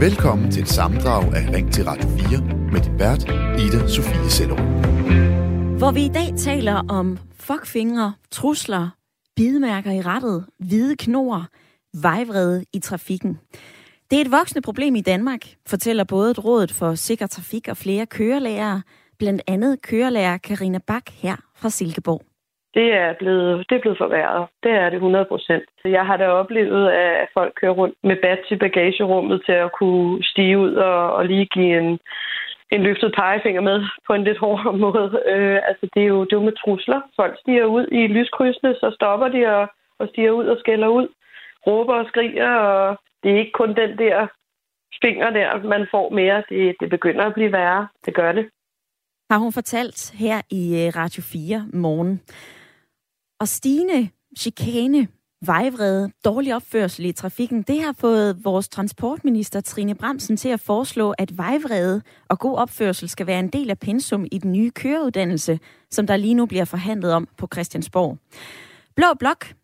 Velkommen til et samdrag af Ring til Radio 4 med din vært, Ida Sofie Sellerup. Hvor vi i dag taler om fuckfingre, trusler, bidemærker i rettet, hvide knor, vejvrede i trafikken. Det er et voksende problem i Danmark, fortæller både et rådet for sikker trafik og flere kørelærere, blandt andet kørelærer Karina Bak her fra Silkeborg. Det er blevet, det er blevet forværret. Det er det 100 procent. Jeg har da oplevet, at folk kører rundt med bat til bagagerummet til at kunne stige ud og, og lige give en, en løftet pegefinger med på en lidt hårdere måde. Øh, altså, det er, jo, det er jo med trusler. Folk stiger ud i lyskrydsene, så stopper de og, og stiger ud og skælder ud. Råber og skriger, og det er ikke kun den der finger der, man får mere. Det, det begynder at blive værre. Det gør det. Har hun fortalt her i øh, Radio 4 morgen. Og stigende chikane, vejvrede, dårlig opførsel i trafikken, det har fået vores transportminister Trine Bremsen til at foreslå, at vejvrede og god opførsel skal være en del af pensum i den nye køreuddannelse, som der lige nu bliver forhandlet om på Christiansborg. Blå Blok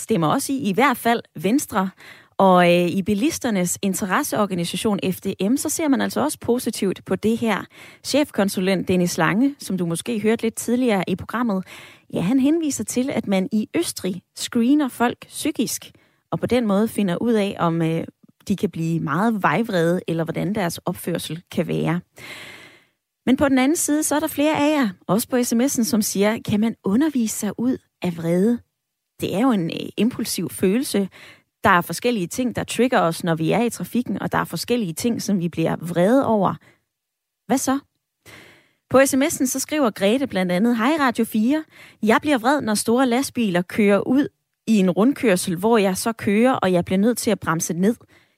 stemmer også i, i hvert fald Venstre, og øh, i bilisternes interesseorganisation FDM, så ser man altså også positivt på det her. Chefkonsulent Dennis Lange, som du måske hørte lidt tidligere i programmet, ja, han henviser til, at man i Østrig screener folk psykisk, og på den måde finder ud af, om øh, de kan blive meget vejvrede, eller hvordan deres opførsel kan være. Men på den anden side, så er der flere af jer, også på sms'en, som siger, kan man undervise sig ud af vrede? Det er jo en øh, impulsiv følelse, der er forskellige ting, der trigger os, når vi er i trafikken, og der er forskellige ting, som vi bliver vrede over. Hvad så? På sms'en så skriver Grete blandt andet, Hej Radio 4, jeg bliver vred, når store lastbiler kører ud i en rundkørsel, hvor jeg så kører, og jeg bliver nødt til at bremse ned.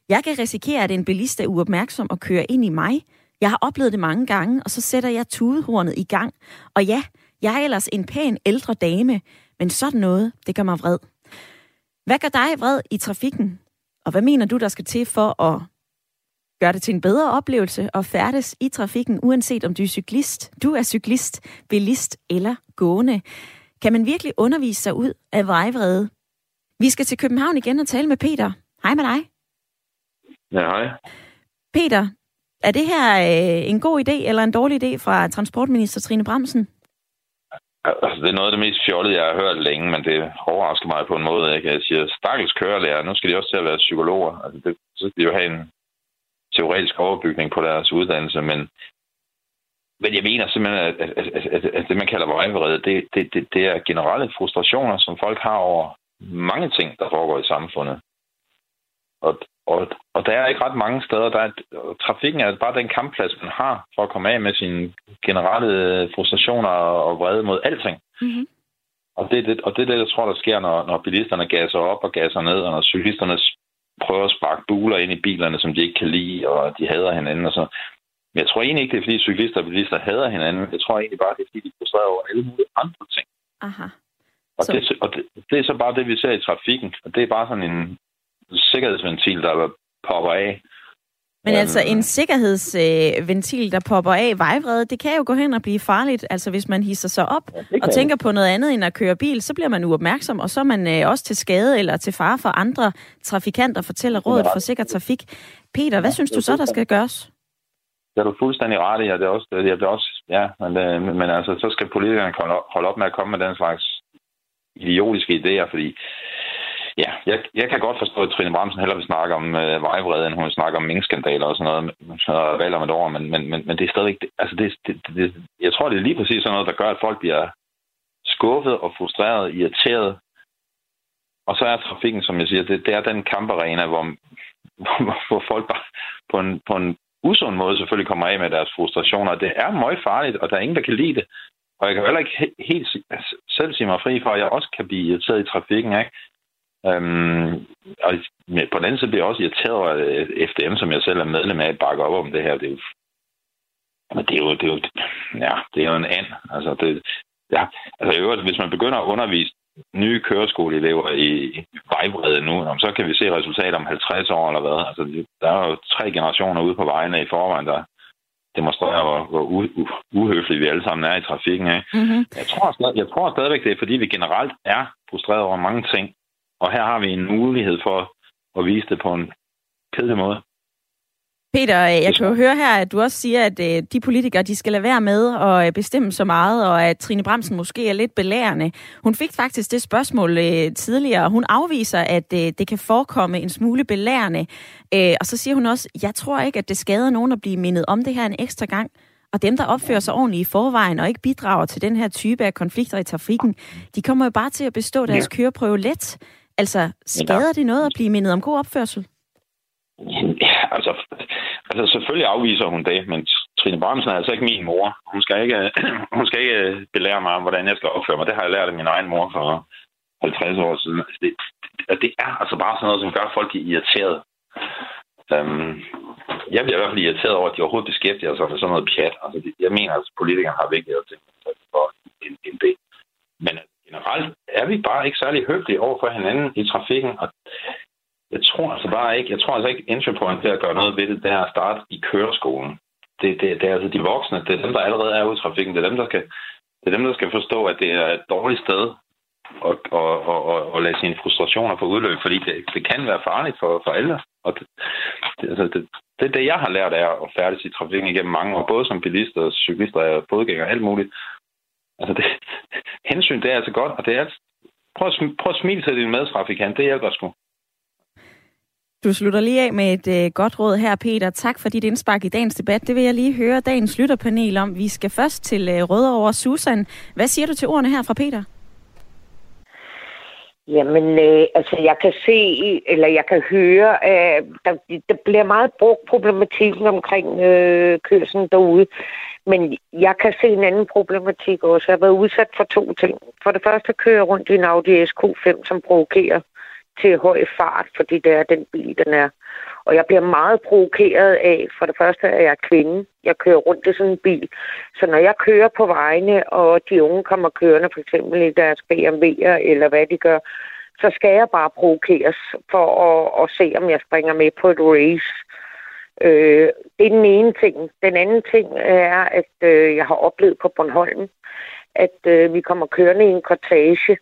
Jeg kan risikere, at en bilist er uopmærksom og kører ind i mig. Jeg har oplevet det mange gange, og så sætter jeg tudehornet i gang. Og ja, jeg er ellers en pæn ældre dame, men sådan noget, det gør mig vred. Hvad gør dig vred i trafikken? Og hvad mener du, der skal til for at gøre det til en bedre oplevelse at færdes i trafikken, uanset om du er cyklist, du er cyklist, bilist eller gående? Kan man virkelig undervise sig ud af vejvrede? Vi skal til København igen og tale med Peter. Hej med dig. Ja, hej. Peter, er det her øh, en god idé eller en dårlig idé fra transportminister Trine Bremsen? Altså, det er noget af det mest fjollede, jeg har hørt længe, men det overrasker mig på en måde. Ikke? Jeg siger, stakkels kørelærer, nu skal de også til at være psykologer. Altså, det, så skal de jo have en teoretisk overbygning på deres uddannelse, men, men jeg mener simpelthen, at, at, at, at, at det, man kalder vejvrede, det, det, det, det er generelle frustrationer, som folk har over mange ting, der foregår i samfundet. Og, og, og der er ikke ret mange steder. Der er, trafikken er bare den kampplads, man har for at komme af med sine generelle frustrationer og vrede mod alting. Mm-hmm. Og det, det, og det er det, jeg tror, der sker, når, når bilisterne gasser op og gasser ned, og når cyklisterne prøver at sparke buler ind i bilerne, som de ikke kan lide, og de hader hinanden. Og så. Men jeg tror egentlig ikke, det er, fordi cyklister og bilister hader hinanden. Jeg tror egentlig bare, det er, fordi de frustrerer over alle mulige andre ting. Aha. Og, så... det, og det, det er så bare det, vi ser i trafikken. Og det er bare sådan en sikkerhedsventil, der popper af. Men altså en sikkerhedsventil, øh, der popper af vejvrede, det kan jo gå hen og blive farligt. Altså hvis man hisser sig op ja, og tænker på noget andet end at køre bil, så bliver man uopmærksom, og så er man øh, også til skade eller til fare for andre trafikanter, fortæller Rådet for Sikker Trafik. Peter, hvad synes du så, der skal gøres? Det er du fuldstændig ret i, ja, det er også, jeg bliver også, ja, men, øh, men altså, så skal politikerne holde op med at komme med den slags idiotiske idéer, fordi Ja, jeg, jeg kan godt forstå, at Trine Bramsen hellere vil snakke om øh, vejvrede, end hun vil snakke om minkskandaler og sådan noget, så valg om et år, men, men, men, men det er stadigvæk, altså det, det, det, jeg tror, det er lige præcis sådan noget, der gør, at folk bliver skuffet og frustreret, irriteret, og så er trafikken, som jeg siger, det, det er den kamparena, hvor, hvor, hvor folk bare på en, på en usund måde selvfølgelig kommer af med deres frustrationer. Det er meget farligt, og der er ingen, der kan lide det. Og jeg kan heller ikke helt altså, selv sige mig fri for, at jeg også kan blive irriteret i trafikken. Ikke? Øhm, og på den anden side bliver jeg også irriteret over, at FDM, som jeg selv er medlem af, bakker op om det her. Det er jo, men det er jo, det er jo, ja, det er jo en and. Altså, det, ja, altså øvrigt, hvis man begynder at undervise nye køreskoleelever i vejbrede nu, så kan vi se resultater om 50 år eller hvad. Altså, der er jo tre generationer ude på vejene i forvejen, der demonstrerer, hvor, hvor u- uhøflige vi alle sammen er i trafikken. Ikke? Mm-hmm. Jeg, tror, jeg tror stadigvæk, det er, fordi vi generelt er frustreret over mange ting. Og her har vi en mulighed for at vise det på en kedelig måde. Peter, jeg kan jo høre her, at du også siger, at øh, de politikere, de skal lade være med at øh, bestemme så meget, og at Trine Bremsen måske er lidt belærende. Hun fik faktisk det spørgsmål øh, tidligere. Hun afviser, at det kan forekomme en smule belærende. Og så siger hun også, jeg tror ikke, at det skader nogen at blive mindet om det her en ekstra gang. Og dem, der opfører sig ordentligt i forvejen og ikke bidrager til den her type af konflikter i trafikken, de kommer jo bare til at bestå deres køreprøve let. Altså, skader det noget at blive mindet om god opførsel? Ja, altså, altså selvfølgelig afviser hun det, men Trine Bramsen er altså ikke min mor. Hun skal ikke, hun skal ikke belære mig om, hvordan jeg skal opføre mig. Det har jeg lært af min egen mor for 50 år siden. Altså, det, det er altså bare sådan noget, som gør folk irriteret. Um, jeg bliver i hvert fald irriteret over, at de overhovedet beskæftiger sig med sådan noget pjat. Altså, jeg mener, at politikerne har vigtigere ting for end, end det. Men generelt er vi bare ikke særlig høflige over for hinanden i trafikken, og jeg tror altså bare ikke, jeg tror altså ikke, entry point til at gøre noget ved det, det er at starte i køreskolen. Det, det, det er altså de voksne, det er dem, der allerede er ude i trafikken, det er dem, der skal, det er dem, der skal forstå, at det er et dårligt sted at, at, at, at, at lade sine frustrationer få udløb, fordi det, det kan være farligt for, for alle. Og det, det, altså det, det, det, jeg har lært af at færdes i trafikken igennem mange år, både som bilist og cyklister og fodgænger alt muligt. Altså det, hensyn, det er altså godt, og det er altså- prøv at, prøv at smile til din medtrafikant, det hjælper sgu. Du slutter lige af med et øh, godt råd her, Peter. Tak for dit indspark i dagens debat. Det vil jeg lige høre dagens lytterpanel om. Vi skal først til øh, Rødovre. Susan, hvad siger du til ordene her fra Peter? Jamen, øh, altså jeg kan se, eller jeg kan høre, at der, der bliver meget brugt problematikken omkring øh, kørselen derude. Men jeg kan se en anden problematik også. Jeg har været udsat for to ting. For det første kører jeg rundt i en Audi SQ5, som provokerer til høj fart, fordi det er den bil, den er. Og jeg bliver meget provokeret af, for det første er jeg kvinde. Jeg kører rundt i sådan en bil. Så når jeg kører på vejene, og de unge kommer kørende, for eksempel i deres BMW'er, eller hvad de gør, så skal jeg bare provokeres for at, at se, om jeg springer med på et race. Øh, det er den ene ting. Den anden ting er, at øh, jeg har oplevet på Bornholm, at øh, vi kommer kørende i en kortage,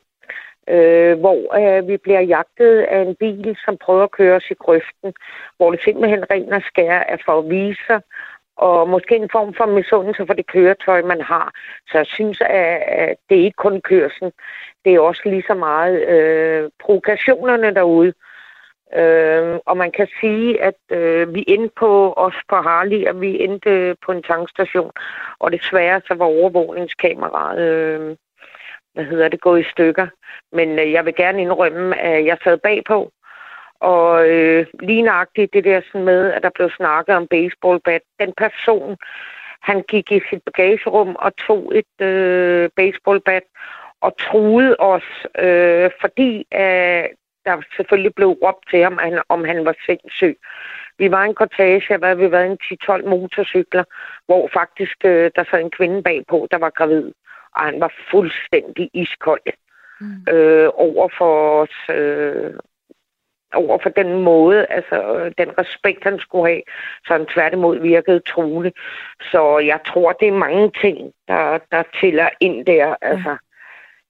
øh, hvor øh, vi bliver jagtet af en bil, som prøver at køre os i grøften, hvor det simpelthen ren og skær er for at vise sig, og måske en form for misundelse for det køretøj, man har. Så jeg synes, at det er ikke kun kørsen. Det er også lige så meget øh, provokationerne derude. Øh, og man kan sige, at øh, vi endte på os på Harley, og vi endte øh, på en tankstation. Og desværre så var overvågningskameraet øh, hvad hedder det, gå i stykker. Men øh, jeg vil gerne indrømme, at jeg sad bagpå, og øh, lige nøjagtigt det der sådan med, at der blev snakket om baseballbat. Den person, han gik i sit bagagerum og tog et øh, baseballbat og truede os, øh, fordi øh, der selvfølgelig blev råbt til ham, om han var sindssyg. Vi var en kortage, hvad vi var en 10-12 motorcykler, hvor faktisk øh, der sad en kvinde bagpå, der var gravid og han var fuldstændig iskold mm. øh, over for os, øh, over for den måde, altså den respekt, han skulle have, så han tværtimod virkede truende. Så jeg tror, det er mange ting, der, der tæller ind der. Altså,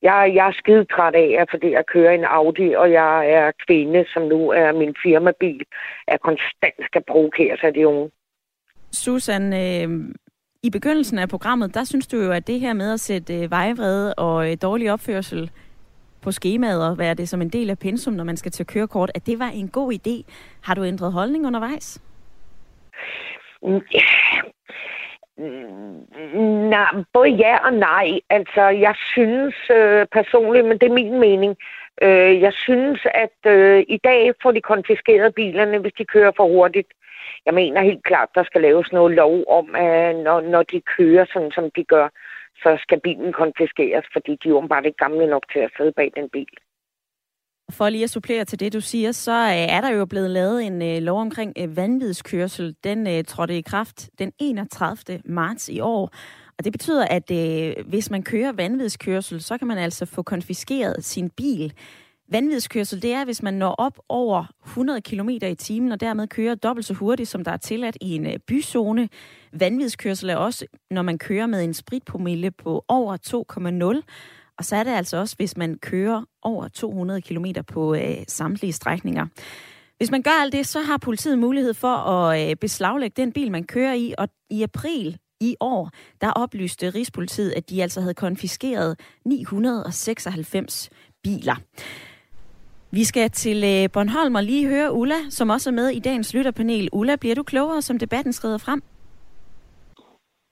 jeg, jeg er skide træt af, fordi jeg kører en Audi, og jeg er kvinde, som nu er min firmabil, er konstant skal provokere sig de unge. Susan, øh, i begyndelsen af programmet, der synes du jo, at det her med at sætte øh, vejvrede og øh, dårlig opførsel på skemaet og være det som en del af pensum, når man skal til kørekort, at det var en god idé. Har du ændret holdning undervejs? Nej, både ja og nej. Altså, jeg synes øh, personligt, men det er min mening, øh, jeg synes, at øh, i dag får de konfiskeret bilerne, hvis de kører for hurtigt jeg mener helt klart, der skal laves noget lov om, at når, når de kører sådan, som de gør, så skal bilen konfiskeres, fordi de er bare ikke gamle nok til at sidde bag den bil. For lige at supplere til det, du siger, så øh, er der jo blevet lavet en øh, lov omkring vanvidskørsel. Den trådte i kraft den 31. marts i år. Og det betyder, at øh, hvis man kører vanvidskørsel, så kan man altså få konfiskeret sin bil. Vanvidskørsel, det er, hvis man når op over 100 km i timen, og dermed kører dobbelt så hurtigt, som der er tilladt i en øh, byzone. Vanvidskørsel er også, når man kører med en spritpromille på over 2,0. Og så er det altså også, hvis man kører over 200 km på øh, samtlige strækninger. Hvis man gør alt det, så har politiet mulighed for at øh, beslaglægge den bil, man kører i, og i april i år, der oplyste Rigspolitiet, at de altså havde konfiskeret 996 biler. Vi skal til øh, Bornholm og lige høre Ulla, som også er med i dagens lytterpanel. Ulla, bliver du klogere, som debatten skrider frem?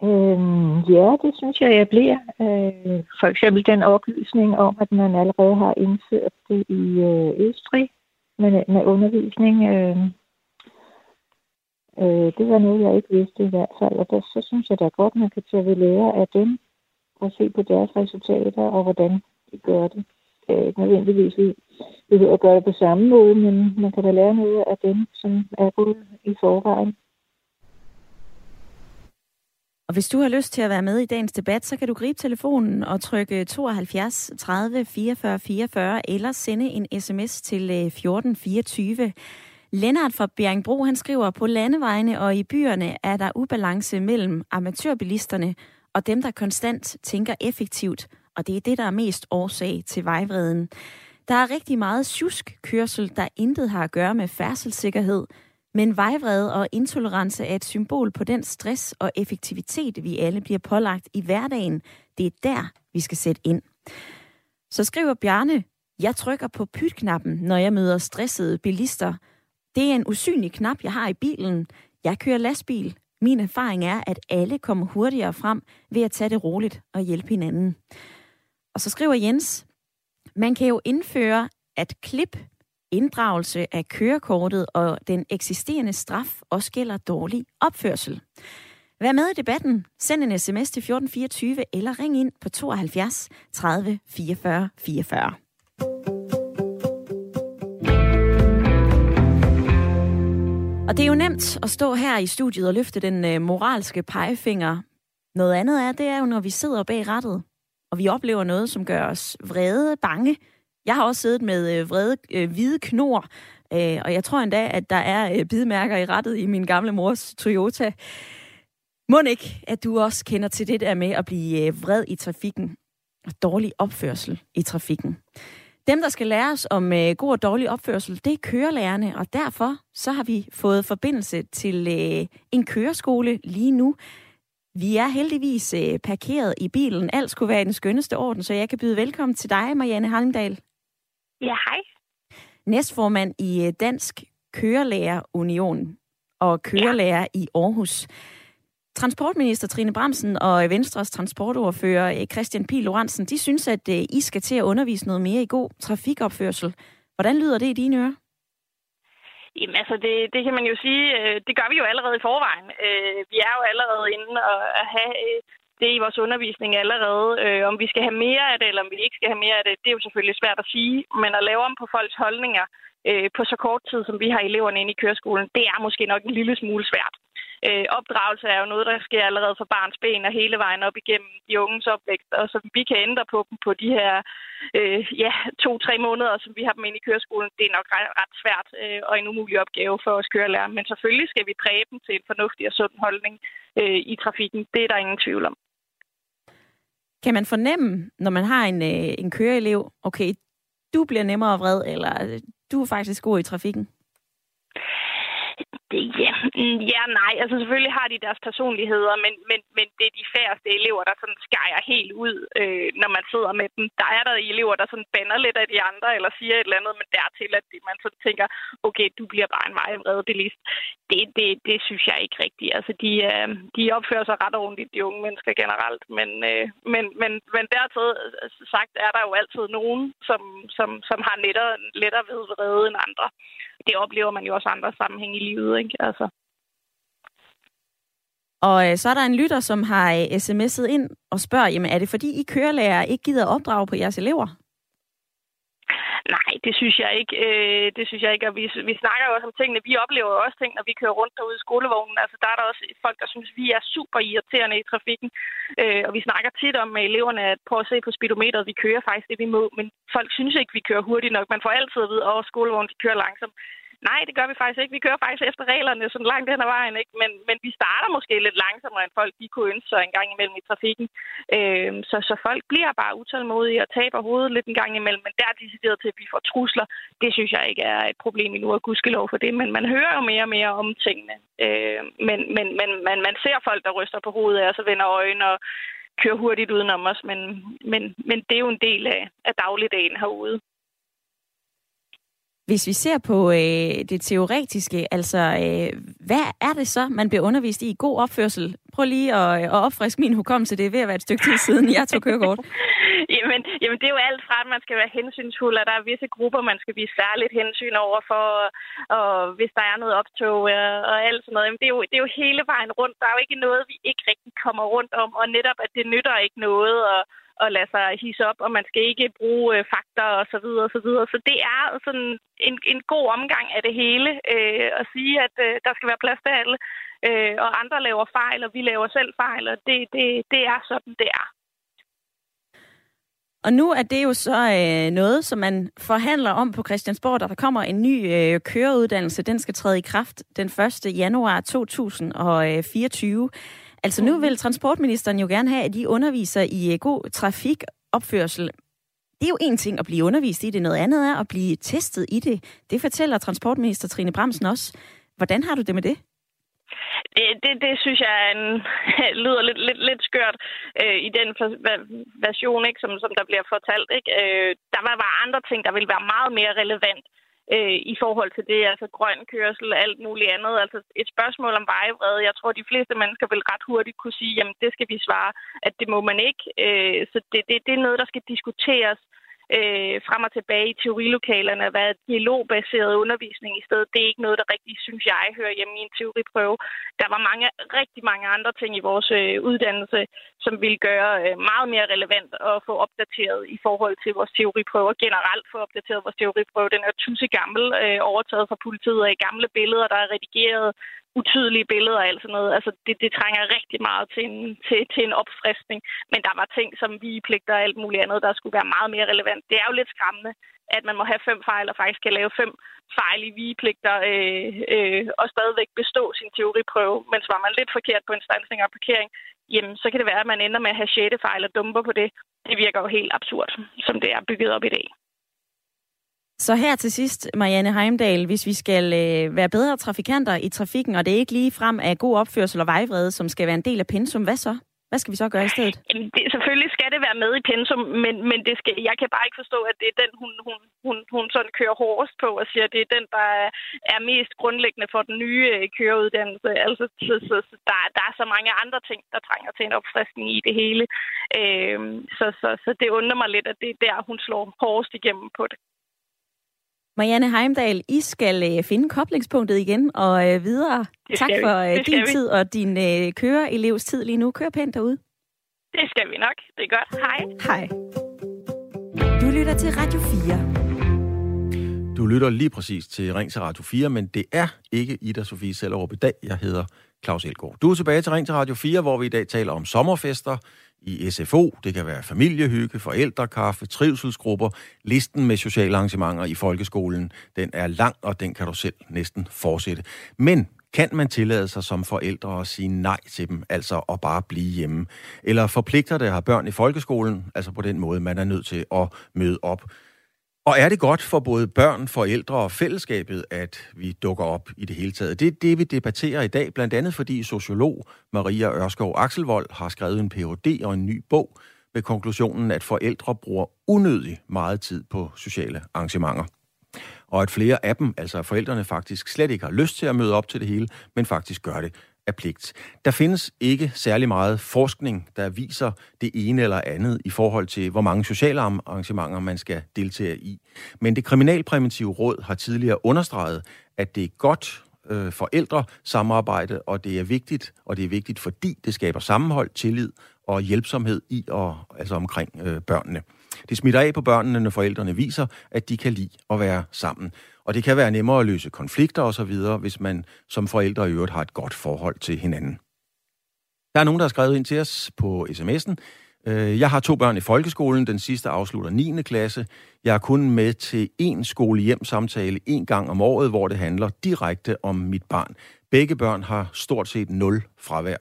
Øhm, ja, det synes jeg, jeg bliver. Øh, for eksempel den oplysning om, at man allerede har indført det i øh, Østrig med, øh, med undervisning. Øh, øh, det var noget, jeg ikke vidste i hvert fald, og der, så synes jeg da godt, man kan tage ved lære af dem og se på deres resultater og hvordan de gør det. Øh, nødvendigvis vi behøver at gøre det på samme måde, men man kan da lære noget af dem, som er gået i forvejen. Og hvis du har lyst til at være med i dagens debat, så kan du gribe telefonen og trykke 72 30 44 44 eller sende en sms til øh, 1424. Lennart fra Bjerringbro, han skriver, på landevejene og i byerne er der ubalance mellem amatørbilisterne og dem, der konstant tænker effektivt, og det er det, der er mest årsag til vejvreden. Der er rigtig meget tjusk kørsel, der intet har at gøre med færdselssikkerhed, men vejvrede og intolerance er et symbol på den stress og effektivitet, vi alle bliver pålagt i hverdagen. Det er der, vi skal sætte ind. Så skriver Bjarne, jeg trykker på pytknappen, når jeg møder stressede bilister. Det er en usynlig knap, jeg har i bilen. Jeg kører lastbil. Min erfaring er, at alle kommer hurtigere frem ved at tage det roligt og hjælpe hinanden. Og så skriver Jens, man kan jo indføre, at klip inddragelse af kørekortet og den eksisterende straf også gælder dårlig opførsel. Vær med i debatten. Send en sms til 1424 eller ring ind på 72 30 44 44. Og det er jo nemt at stå her i studiet og løfte den øh, moralske pegefinger. Noget andet er, det er jo, når vi sidder bag rattet, og vi oplever noget, som gør os vrede, bange, jeg har også siddet med øh, vrede øh, hvide knor, øh, og jeg tror endda, at der er øh, bidmærker i rettet i min gamle mors Toyota. Må ikke, at du også kender til det der med at blive øh, vred i trafikken og dårlig opførsel i trafikken. Dem, der skal lære os om øh, god og dårlig opførsel, det er kørelærerne, og derfor så har vi fået forbindelse til øh, en køreskole lige nu. Vi er heldigvis øh, parkeret i bilen. Alt skulle være i den skønneste orden, så jeg kan byde velkommen til dig, Marianne Halmdal. Ja, hej. Næstformand i øh, Dansk Kørelærer Union og kørelærer ja. i Aarhus. Transportminister Trine Bremsen og Venstres transportordfører eh, Christian P. Lorentzen, de synes, at eh, I skal til at undervise noget mere i god trafikopførsel. Hvordan lyder det i dine ører? Jamen altså, det, det kan man jo sige, øh, det gør vi jo allerede i forvejen. Øh, vi er jo allerede inde og at have øh, det i vores undervisning allerede. Om vi skal have mere af det, eller om vi ikke skal have mere af det, det er jo selvfølgelig svært at sige. Men at lave om på folks holdninger på så kort tid, som vi har eleverne inde i køreskolen, det er måske nok en lille smule svært. Øh, opdragelse er jo noget, der sker allerede fra barns ben og hele vejen op igennem de unges opvækst, og så vi kan ændre på dem på de her øh, ja, to-tre måneder, som vi har dem inde i køreskolen. Det er nok ret, ret svært øh, og en umulig opgave for os kørelærer. Men selvfølgelig skal vi præge dem til en fornuftig og sund holdning øh, i trafikken. Det er der ingen tvivl om. Kan man fornemme, når man har en, øh, en køreelev, okay, du bliver nemmere vred, eller øh, du er faktisk god i trafikken? Ja, mm, ja, nej. Altså selvfølgelig har de deres personligheder, men, men, men det er de færreste elever, der sådan skærer helt ud, øh, når man sidder med dem. Der er der elever, der sådan bander lidt af de andre, eller siger et eller andet, men dertil, at man sådan tænker, okay, du bliver bare en vejvrede bilist. Det, det, det synes jeg ikke rigtigt. Altså de, øh, de opfører sig ret ordentligt, de unge mennesker generelt, men, øh, men, men, men dertil altså, sagt er der jo altid nogen, som, som, som har lettere, lettere ved vrede end andre. Det oplever man jo også andre sammenhæng i livet ikke? Altså. Og øh, så er der en lytter, som har øh, sms'et ind og spørger, jamen er det fordi I kørelærer ikke gider opdrage på jeres elever? Nej, det synes jeg ikke. Øh, det synes jeg ikke. Og vi, vi snakker jo også om tingene. Vi oplever jo også ting, når vi kører rundt derude i skolevognen. Altså, der er der også folk, der synes, vi er super irriterende i trafikken. Øh, og vi snakker tit om med eleverne, at prøve at se på speedometeret. Vi kører faktisk det, vi må. Men folk synes ikke, vi kører hurtigt nok. Man får altid at vide, at skolevognen de kører langsomt Nej, det gør vi faktisk ikke. Vi kører faktisk efter reglerne sådan langt hen ad vejen, ikke? Men, men vi starter måske lidt langsommere, end folk de kunne ønske sig en gang imellem i trafikken. Øh, så, så folk bliver bare utålmodige og taber hovedet lidt en gang imellem, men der er decideret til, at vi får trusler. Det synes jeg ikke er et problem endnu, og gudskelov for det. Men man hører jo mere og mere om tingene. Øh, men, men, men man, man ser folk, der ryster på hovedet af, og så vender øjnene og kører hurtigt udenom os. Men, men, men det er jo en del af, af dagligdagen herude. Hvis vi ser på øh, det teoretiske, altså øh, hvad er det så, man bliver undervist i? God opførsel. Prøv lige at, øh, at opfriske min hukommelse. Det er ved at være et stykke tid siden, jeg tog kørekort. jamen, jamen, det er jo alt fra, at man skal være hensynsfuld, og der er visse grupper, man skal vise særligt hensyn over for, og hvis der er noget optog øh, og alt sådan noget. Jamen, det, er jo, det er jo hele vejen rundt. Der er jo ikke noget, vi ikke rigtig kommer rundt om, og netop, at det nytter ikke noget, og at lade sig hisse op, og man skal ikke bruge øh, fakta og så videre og så videre. Så det er sådan en, en god omgang af det hele øh, at sige, at øh, der skal være plads til alle, øh, og andre laver fejl, og vi laver selv fejl, og det, det, det er sådan, det er. Og nu er det jo så øh, noget, som man forhandler om på Christiansborg, der der kommer en ny øh, køreuddannelse. Den skal træde i kraft den 1. januar 2024. Altså nu vil transportministeren jo gerne have, at de underviser i øh, god trafikopførsel. Det er jo en ting at blive undervist i det, noget andet er at blive testet i det. Det fortæller transportminister Trine Bremsen også. Hvordan har du det med det? Det, det, det synes jeg er en, lyder lidt, lidt, lidt skørt øh, i den version, ikke, som, som der bliver fortalt. Ikke? Øh, der var, var andre ting, der ville være meget mere relevant øh, i forhold til det, altså grøn kørsel og alt muligt andet. Altså et spørgsmål om vejvrede. Jeg tror, de fleste mennesker vil ret hurtigt kunne sige, jamen det skal vi svare, at det må man ikke. Øh, så det, det, det er noget, der skal diskuteres øh, frem og tilbage i teorilokalerne, og være dialogbaseret undervisning i stedet. Det er ikke noget, der rigtig, synes jeg, hører hjemme i en teoriprøve. Der var mange, rigtig mange andre ting i vores øh, uddannelse, som ville gøre øh, meget mere relevant at få opdateret i forhold til vores teoriprøve, og generelt få opdateret vores teoriprøve. Den er tusse gammel, øh, overtaget fra politiet af gamle billeder, der er redigeret utydelige billeder og alt sådan noget. Altså, det, det trænger rigtig meget til en, til, til en opfriskning. Men der var ting som vigepligter og alt muligt andet, der skulle være meget mere relevant. Det er jo lidt skræmmende, at man må have fem fejl og faktisk kan lave fem fejl i vigepligter øh, øh, og stadigvæk bestå sin teoriprøve. Men var man lidt forkert på instansning og parkering, jamen, så kan det være, at man ender med at have sjette fejl og dumper på det. Det virker jo helt absurd, som det er bygget op i dag. Så her til sidst, Marianne Heimdal, hvis vi skal øh, være bedre trafikanter i trafikken, og det er ikke lige frem af god opførsel og vejvrede, som skal være en del af pensum, hvad så? Hvad skal vi så gøre i stedet? Jamen, det, selvfølgelig skal det være med i pensum, men, men det skal, jeg kan bare ikke forstå, at det er den, hun, hun, hun, hun sådan kører hårdest på og siger, at det er den, der er mest grundlæggende for den nye øh, køreuddannelse. Altså, så, så, så der, der er så mange andre ting, der trænger til en opfriskning i det hele. Øh, så, så, så det undrer mig lidt, at det er der, hun slår hårdest igennem på det. Marianne Heimdal, I skal øh, finde koblingspunktet igen og øh, videre. Tak for øh, din vi. tid og din køreelevs tid lige nu. Kør pænt derude. Det skal vi nok. Det er godt. Hej. Hej. Du lytter til Radio 4. Du lytter lige præcis til Ring til Radio 4, men det er ikke Ida Sofie Sellerup i dag. Jeg hedder Claus Elgaard. Du er tilbage til Ring til Radio 4, hvor vi i dag taler om sommerfester, i SFO. Det kan være familiehygge, forældrekaffe, trivselsgrupper. Listen med sociale arrangementer i folkeskolen, den er lang, og den kan du selv næsten fortsætte. Men kan man tillade sig som forældre at sige nej til dem, altså at bare blive hjemme? Eller forpligter det at have børn i folkeskolen, altså på den måde, man er nødt til at møde op? Og er det godt for både børn, forældre og fællesskabet, at vi dukker op i det hele taget? Det er det, vi debatterer i dag, blandt andet fordi sociolog Maria Ørskov Akselvold har skrevet en Ph.D. og en ny bog med konklusionen, at forældre bruger unødig meget tid på sociale arrangementer. Og at flere af dem, altså forældrene, faktisk slet ikke har lyst til at møde op til det hele, men faktisk gør det af pligt. Der findes ikke særlig meget forskning, der viser det ene eller andet i forhold til, hvor mange sociale arrangementer man skal deltage i. Men det kriminalpræventive råd har tidligere understreget, at det er godt øh, forældre samarbejde, og det er vigtigt, og det er vigtigt, fordi det skaber sammenhold, tillid og hjælpsomhed i og altså omkring øh, børnene. Det smitter af på børnene, når forældrene viser, at de kan lide at være sammen. Og det kan være nemmere at løse konflikter osv., hvis man som forældre i øvrigt har et godt forhold til hinanden. Der er nogen, der har skrevet ind til os på sms'en. Øh, jeg har to børn i folkeskolen. Den sidste afslutter 9. klasse. Jeg er kun med til én skole hjem samtale en gang om året, hvor det handler direkte om mit barn. Begge børn har stort set nul fravær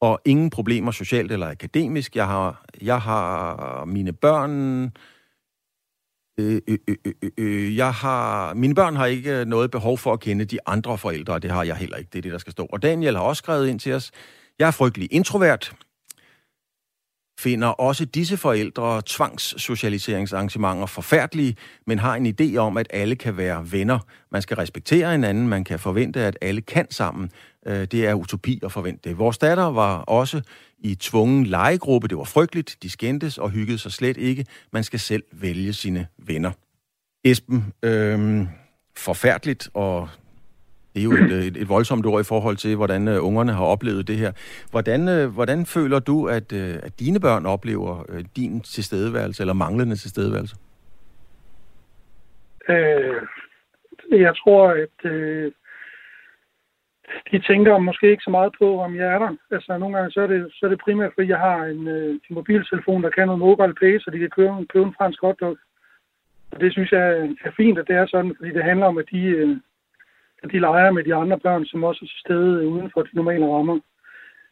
og ingen problemer socialt eller akademisk. Jeg har, jeg har mine børn... Øh, øh, øh, øh, øh, jeg har, mine børn har ikke noget behov for at kende de andre forældre, og det har jeg heller ikke. Det er det, der skal stå. Og Daniel har også skrevet ind til os. Jeg er frygtelig introvert finder også disse forældre tvangssocialiseringsarrangementer forfærdelige, men har en idé om, at alle kan være venner. Man skal respektere hinanden, man kan forvente, at alle kan sammen. Øh, det er utopi at forvente det. Vores datter var også i tvungen legegruppe. Det var frygteligt. De skændtes og hyggede sig slet ikke. Man skal selv vælge sine venner. Esben, øh, forfærdeligt, og det er jo et, øh, et, et voldsomt ord i forhold til, hvordan uh, ungerne har oplevet det her. Hvordan, uh, hvordan føler du, at, uh, at dine børn oplever uh, din tilstedeværelse, eller manglende tilstedeværelse? Øh, jeg tror, at øh, de tænker måske ikke så meget på, om jeg er der. Altså, nogle gange så er det, så er det primært, fordi jeg har en, øh, en mobiltelefon, der kan noget mobile pay, så de kan købe, købe en fransk hotdog. Og det synes jeg er fint, at det er sådan, fordi det handler om, at de, øh, at de leger med de andre børn, som også er til stede uden for de normale rammer.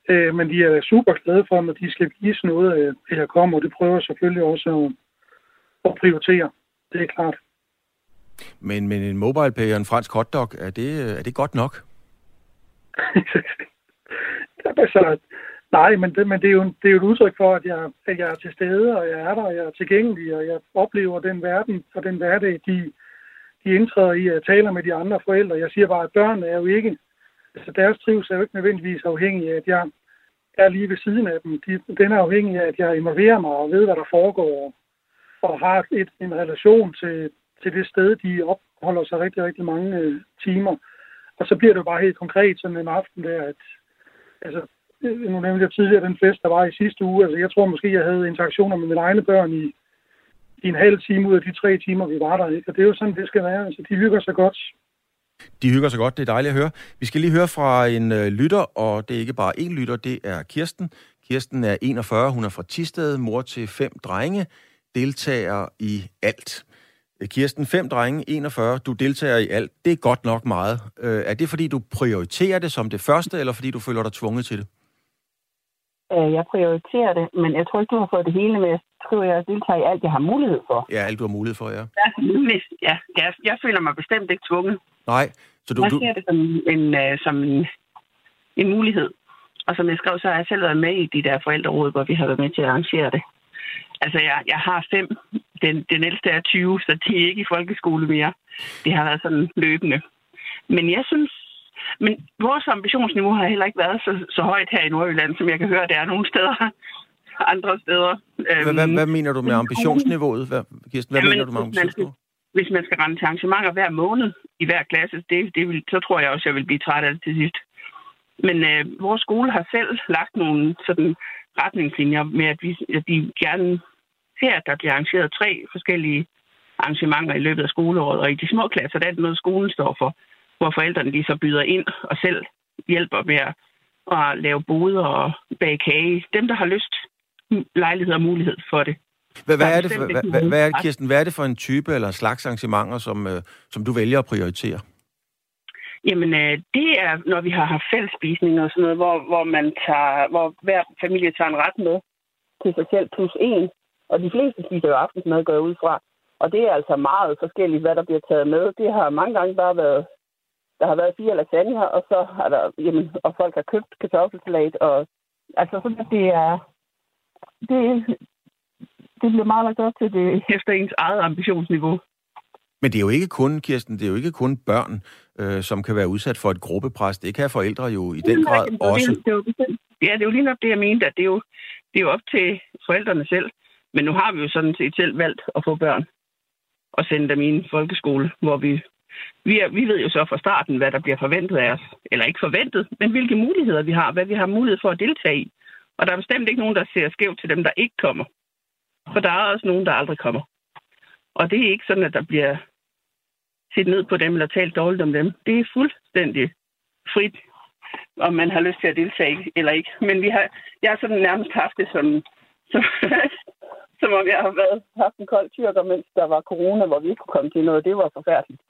Øh, men de er super glade for, når de skal vise noget, at jeg kommer, og det prøver selvfølgelig også at, at prioritere. Det er klart. Men, men en mobile pay og en fransk hotdog, er det, er det godt nok? altså, nej, men, det, men det, er jo, det er jo et udtryk for, at jeg, at jeg er til stede, og jeg er der, og jeg er tilgængelig, og jeg oplever den verden og den hverdag, de, de indtræder i at tale med de andre forældre. Jeg siger bare, at børnene er jo ikke, altså deres trivsel er jo ikke nødvendigvis afhængig af, at jeg er lige ved siden af dem. De, den er afhængig af, at jeg involverer mig og ved, hvad der foregår, og har et, en relation til, til det sted, de opholder sig rigtig, rigtig mange øh, timer. Og så bliver det jo bare helt konkret sådan en aften der, at altså, øh, nu nævnte jeg tidligere den fest, der var i sidste uge. Altså, jeg tror måske, jeg havde interaktioner med mine egne børn i i en halv time ud af de tre timer, vi var der. Ikke? Og det er jo sådan, det skal være. Altså, de hygger sig godt. De hygger sig godt, det er dejligt at høre. Vi skal lige høre fra en øh, lytter, og det er ikke bare én lytter, det er Kirsten. Kirsten er 41, hun er fra Tisted, mor til fem drenge, deltager i alt. Øh, Kirsten, fem drenge, 41, du deltager i alt. Det er godt nok meget. Øh, er det fordi, du prioriterer det som det første, eller fordi du føler dig tvunget til det? Øh, jeg prioriterer det, men jeg tror ikke, du har fået det hele med. Jeg skriver, jeg deltager i alt, jeg har mulighed for. Ja, alt du har mulighed for, ja. Ja, ja jeg, jeg føler mig bestemt ikke tvunget. Nej. Så du, jeg ser det som en, uh, som en, en mulighed. Og som jeg skrev, så har jeg selv været med i de der forældreråd, hvor vi har været med til at arrangere det. Altså, jeg, jeg har fem. Den, den ældste er 20, så de er ikke i folkeskole mere. Det har været sådan løbende. Men jeg synes, men vores ambitionsniveau har heller ikke været så, så højt her i Nordjylland, som jeg kan høre, det er nogle steder andre steder. Hvad, hvad, hvad mener du med ambitionsniveauet? Hvad, Kirsten, hvad Jamen, mener du med ambitionsniveauet? Hvis man skal rende til arrangementer hver måned i hver klasse, det, det vil, så tror jeg også, jeg vil blive træt af det til sidst. Men øh, vores skole har selv lagt nogle sådan retningslinjer med, at, vi, at de gerne ser, at der bliver arrangeret tre forskellige arrangementer i løbet af skoleåret. Og i de små klasser, der er det noget, skolen står for hvor forældrene de så byder ind og selv hjælper med at, at lave boder og bage kage. Dem, der har lyst, lejlighed og mulighed for det. Hvad, hvad, er det for, hvad, hvad, er Kirsten, hvad er det for en type eller slags arrangementer, som, øh, som du vælger at prioritere? Jamen, øh, det er, når vi har haft fællesspisning og sådan noget, hvor, hvor, man tager, hvor hver familie tager en ret med til sig selv plus en. Og de fleste spiser jo aftensmad, går ud fra. Og det er altså meget forskelligt, hvad der bliver taget med. Det har mange gange bare været der har været fire lasagne, og så har der, jamen, og folk har købt kartoffelsalat, og altså sådan, at det er, det, det bliver meget lagt op til det efter ens eget ambitionsniveau. Men det er jo ikke kun, Kirsten, det er jo ikke kun børn, øh, som kan være udsat for et gruppepres. Det kan forældre jo i den grad det, også. Det, det, er jo, ja, det er jo lige nok det, jeg mente, at det er, jo, det er jo op til forældrene selv. Men nu har vi jo sådan set selv valgt at få børn og sende dem i en folkeskole, hvor vi vi, er, vi ved jo så fra starten, hvad der bliver forventet af os. Eller ikke forventet, men hvilke muligheder vi har, hvad vi har mulighed for at deltage i. Og der er bestemt ikke nogen, der ser skævt til dem, der ikke kommer. For der er også nogen, der aldrig kommer. Og det er ikke sådan, at der bliver set ned på dem eller talt dårligt om dem. Det er fuldstændig frit, om man har lyst til at deltage eller ikke. Men vi har, jeg har sådan nærmest haft det som, Så, som om jeg har været, haft en kold tyrker, mens der var corona, hvor vi ikke kunne komme til noget. Det var forfærdeligt.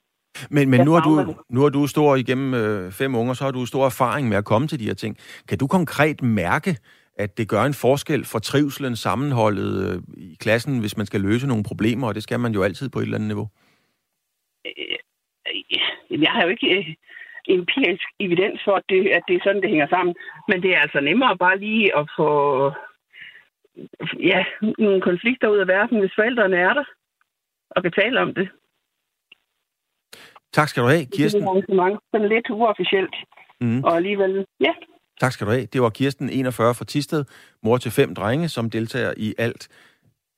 Men, men nu, har du, nu har du stor igennem øh, fem unger, så har du stor erfaring med at komme til de her ting. Kan du konkret mærke, at det gør en forskel for trivselen, sammenholdet øh, i klassen, hvis man skal løse nogle problemer, og det skal man jo altid på et eller andet niveau? Øh, øh, jeg har jo ikke øh, empirisk evidens for, at det, at det er sådan, det hænger sammen. Men det er altså nemmere bare lige at få ja, nogle konflikter ud af verden, hvis forældrene er der og kan tale om det. Tak skal du have, Kirsten. Det er sådan lidt uofficielt. Mm. Og alligevel, ja. Tak skal du have. Det var Kirsten, 41 fra Tisted, mor til fem drenge, som deltager i alt,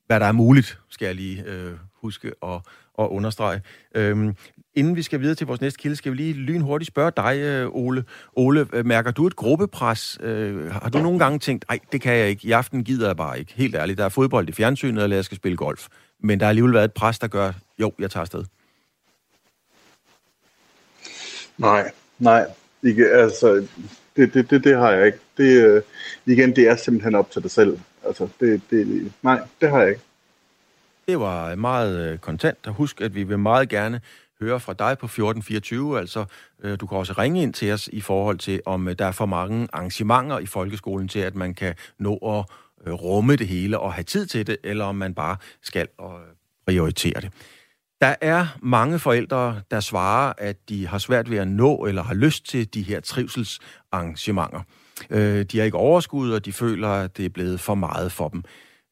hvad der er muligt, skal jeg lige øh, huske at, at understrege. Øhm, inden vi skal videre til vores næste kilde, skal vi lige lynhurtigt spørge dig, øh, Ole. Ole, øh, mærker du et gruppepres? Øh, har du nogle gange tænkt, nej, det kan jeg ikke, i aften gider jeg bare ikke. Helt ærligt, der er fodbold i fjernsynet, eller jeg skal spille golf. Men der har alligevel været et pres, der gør, jo, jeg tager afsted. Nej, nej. Ikke, altså, det, det, det, det har jeg ikke. Det, øh, igen, det er simpelthen op til dig selv. Altså, det, det, nej, det har jeg ikke. Det var meget øh, kontant. Og husk, at vi vil meget gerne høre fra dig på 1424. Altså, øh, du kan også ringe ind til os i forhold til, om øh, der er for mange arrangementer i folkeskolen til, at man kan nå at øh, rumme det hele og have tid til det, eller om man bare skal øh, prioritere det. Der er mange forældre, der svarer, at de har svært ved at nå eller har lyst til de her trivselsarrangementer. Øh, de har ikke overskud, og de føler, at det er blevet for meget for dem.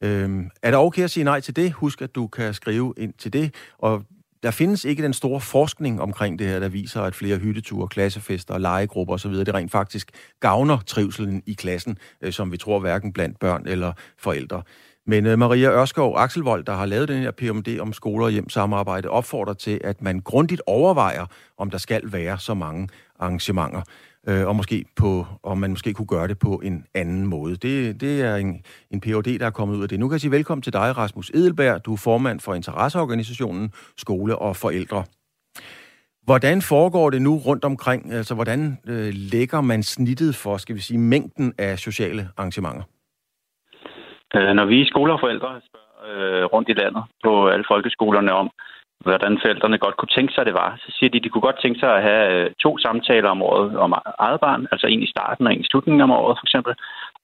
Øh, er det okay at sige nej til det? Husk, at du kan skrive ind til det. Og der findes ikke den store forskning omkring det her, der viser, at flere hytteture, klassefester, legegrupper osv., det rent faktisk gavner trivselen i klassen, øh, som vi tror hverken blandt børn eller forældre. Men øh, Maria Ørskov Axelvold, der har lavet den her PMD om skoler og hjem samarbejde, opfordrer til, at man grundigt overvejer, om der skal være så mange arrangementer, øh, og måske på, om man måske kunne gøre det på en anden måde. Det, det er en, en PhD, der er kommet ud af det. Nu kan jeg sige velkommen til dig, Rasmus Edelberg. Du er formand for interesseorganisationen Skole og Forældre. Hvordan foregår det nu rundt omkring? Altså, hvordan øh, lægger man snittet for, skal vi sige, mængden af sociale arrangementer? Øh, når vi skoleforældre spørger øh, rundt i landet på alle folkeskolerne om, hvordan forældrene godt kunne tænke sig, det var, så siger de, at de kunne godt tænke sig at have øh, to samtaler om året om eget barn, altså en i starten og en i slutningen af året for eksempel.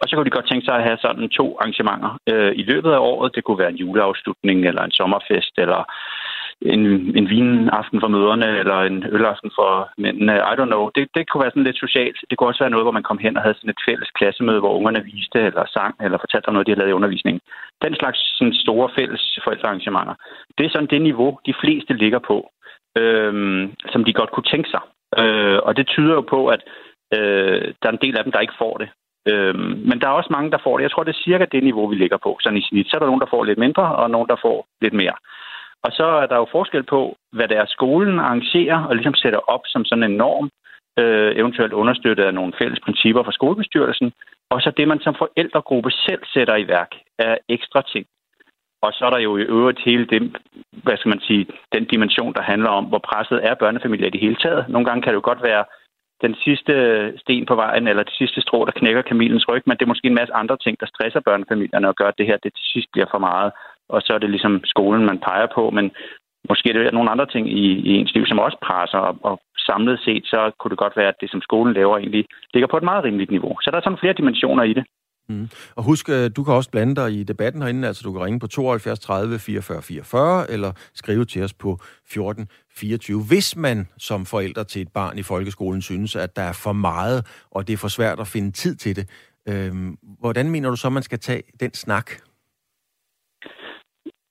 Og så kunne de godt tænke sig at have sådan to arrangementer øh, i løbet af året. Det kunne være en juleafslutning eller en sommerfest eller en, en vinaften for møderne, eller en ølaften for mændene. I don't know. Det, det kunne være sådan lidt socialt. Det kunne også være noget, hvor man kom hen og havde sådan et fælles klassemøde, hvor ungerne viste, eller sang, eller fortalte om noget, de havde lavet i undervisningen. Den slags sådan store fælles forældrearrangementer. Det er sådan det niveau, de fleste ligger på, øhm, som de godt kunne tænke sig. Øh, og det tyder jo på, at øh, der er en del af dem, der ikke får det. Øhm, men der er også mange, der får det. Jeg tror, det er cirka det niveau, vi ligger på. Sådan i snit. Så er der nogen, der får lidt mindre, og nogen, der får lidt mere. Og så er der jo forskel på, hvad det er, skolen arrangerer og ligesom sætter op som sådan en norm, øh, eventuelt understøttet af nogle fælles principper fra skolebestyrelsen, og så det, man som forældregruppe selv sætter i værk af ekstra ting. Og så er der jo i øvrigt hele det, hvad skal man sige, den dimension, der handler om, hvor presset er børnefamilier i det hele taget. Nogle gange kan det jo godt være den sidste sten på vejen, eller det sidste strå, der knækker kamilens ryg, men det er måske en masse andre ting, der stresser børnefamilierne og gør, at det her det til sidst bliver for meget og så er det ligesom skolen, man peger på, men måske er der nogle andre ting i, i ens liv, som også presser, og, og samlet set, så kunne det godt være, at det, som skolen laver, egentlig ligger på et meget rimeligt niveau. Så der er sådan flere dimensioner i det. Mm. Og husk, øh, du kan også blande dig i debatten herinde, altså du kan ringe på 72 30 44 44, eller skrive til os på 14 24. Hvis man som forældre til et barn i folkeskolen synes, at der er for meget, og det er for svært at finde tid til det, øh, hvordan mener du så, man skal tage den snak?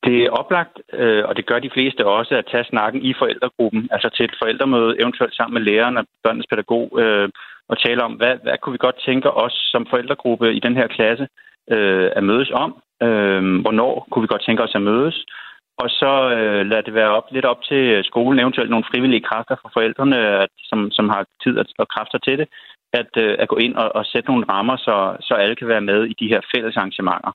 Det er oplagt, øh, og det gør de fleste også, at tage snakken i forældregruppen, altså til et forældremøde, eventuelt sammen med læreren og børnenes pædagog, øh, og tale om, hvad, hvad kunne vi godt tænke os som forældregruppe i den her klasse øh, at mødes om? Øh, hvornår kunne vi godt tænke os at mødes? Og så øh, lad det være op, lidt op til skolen, eventuelt nogle frivillige kræfter fra forældrene, at, som, som har tid og kræfter til det, at, øh, at gå ind og, og sætte nogle rammer, så, så alle kan være med i de her fælles arrangementer.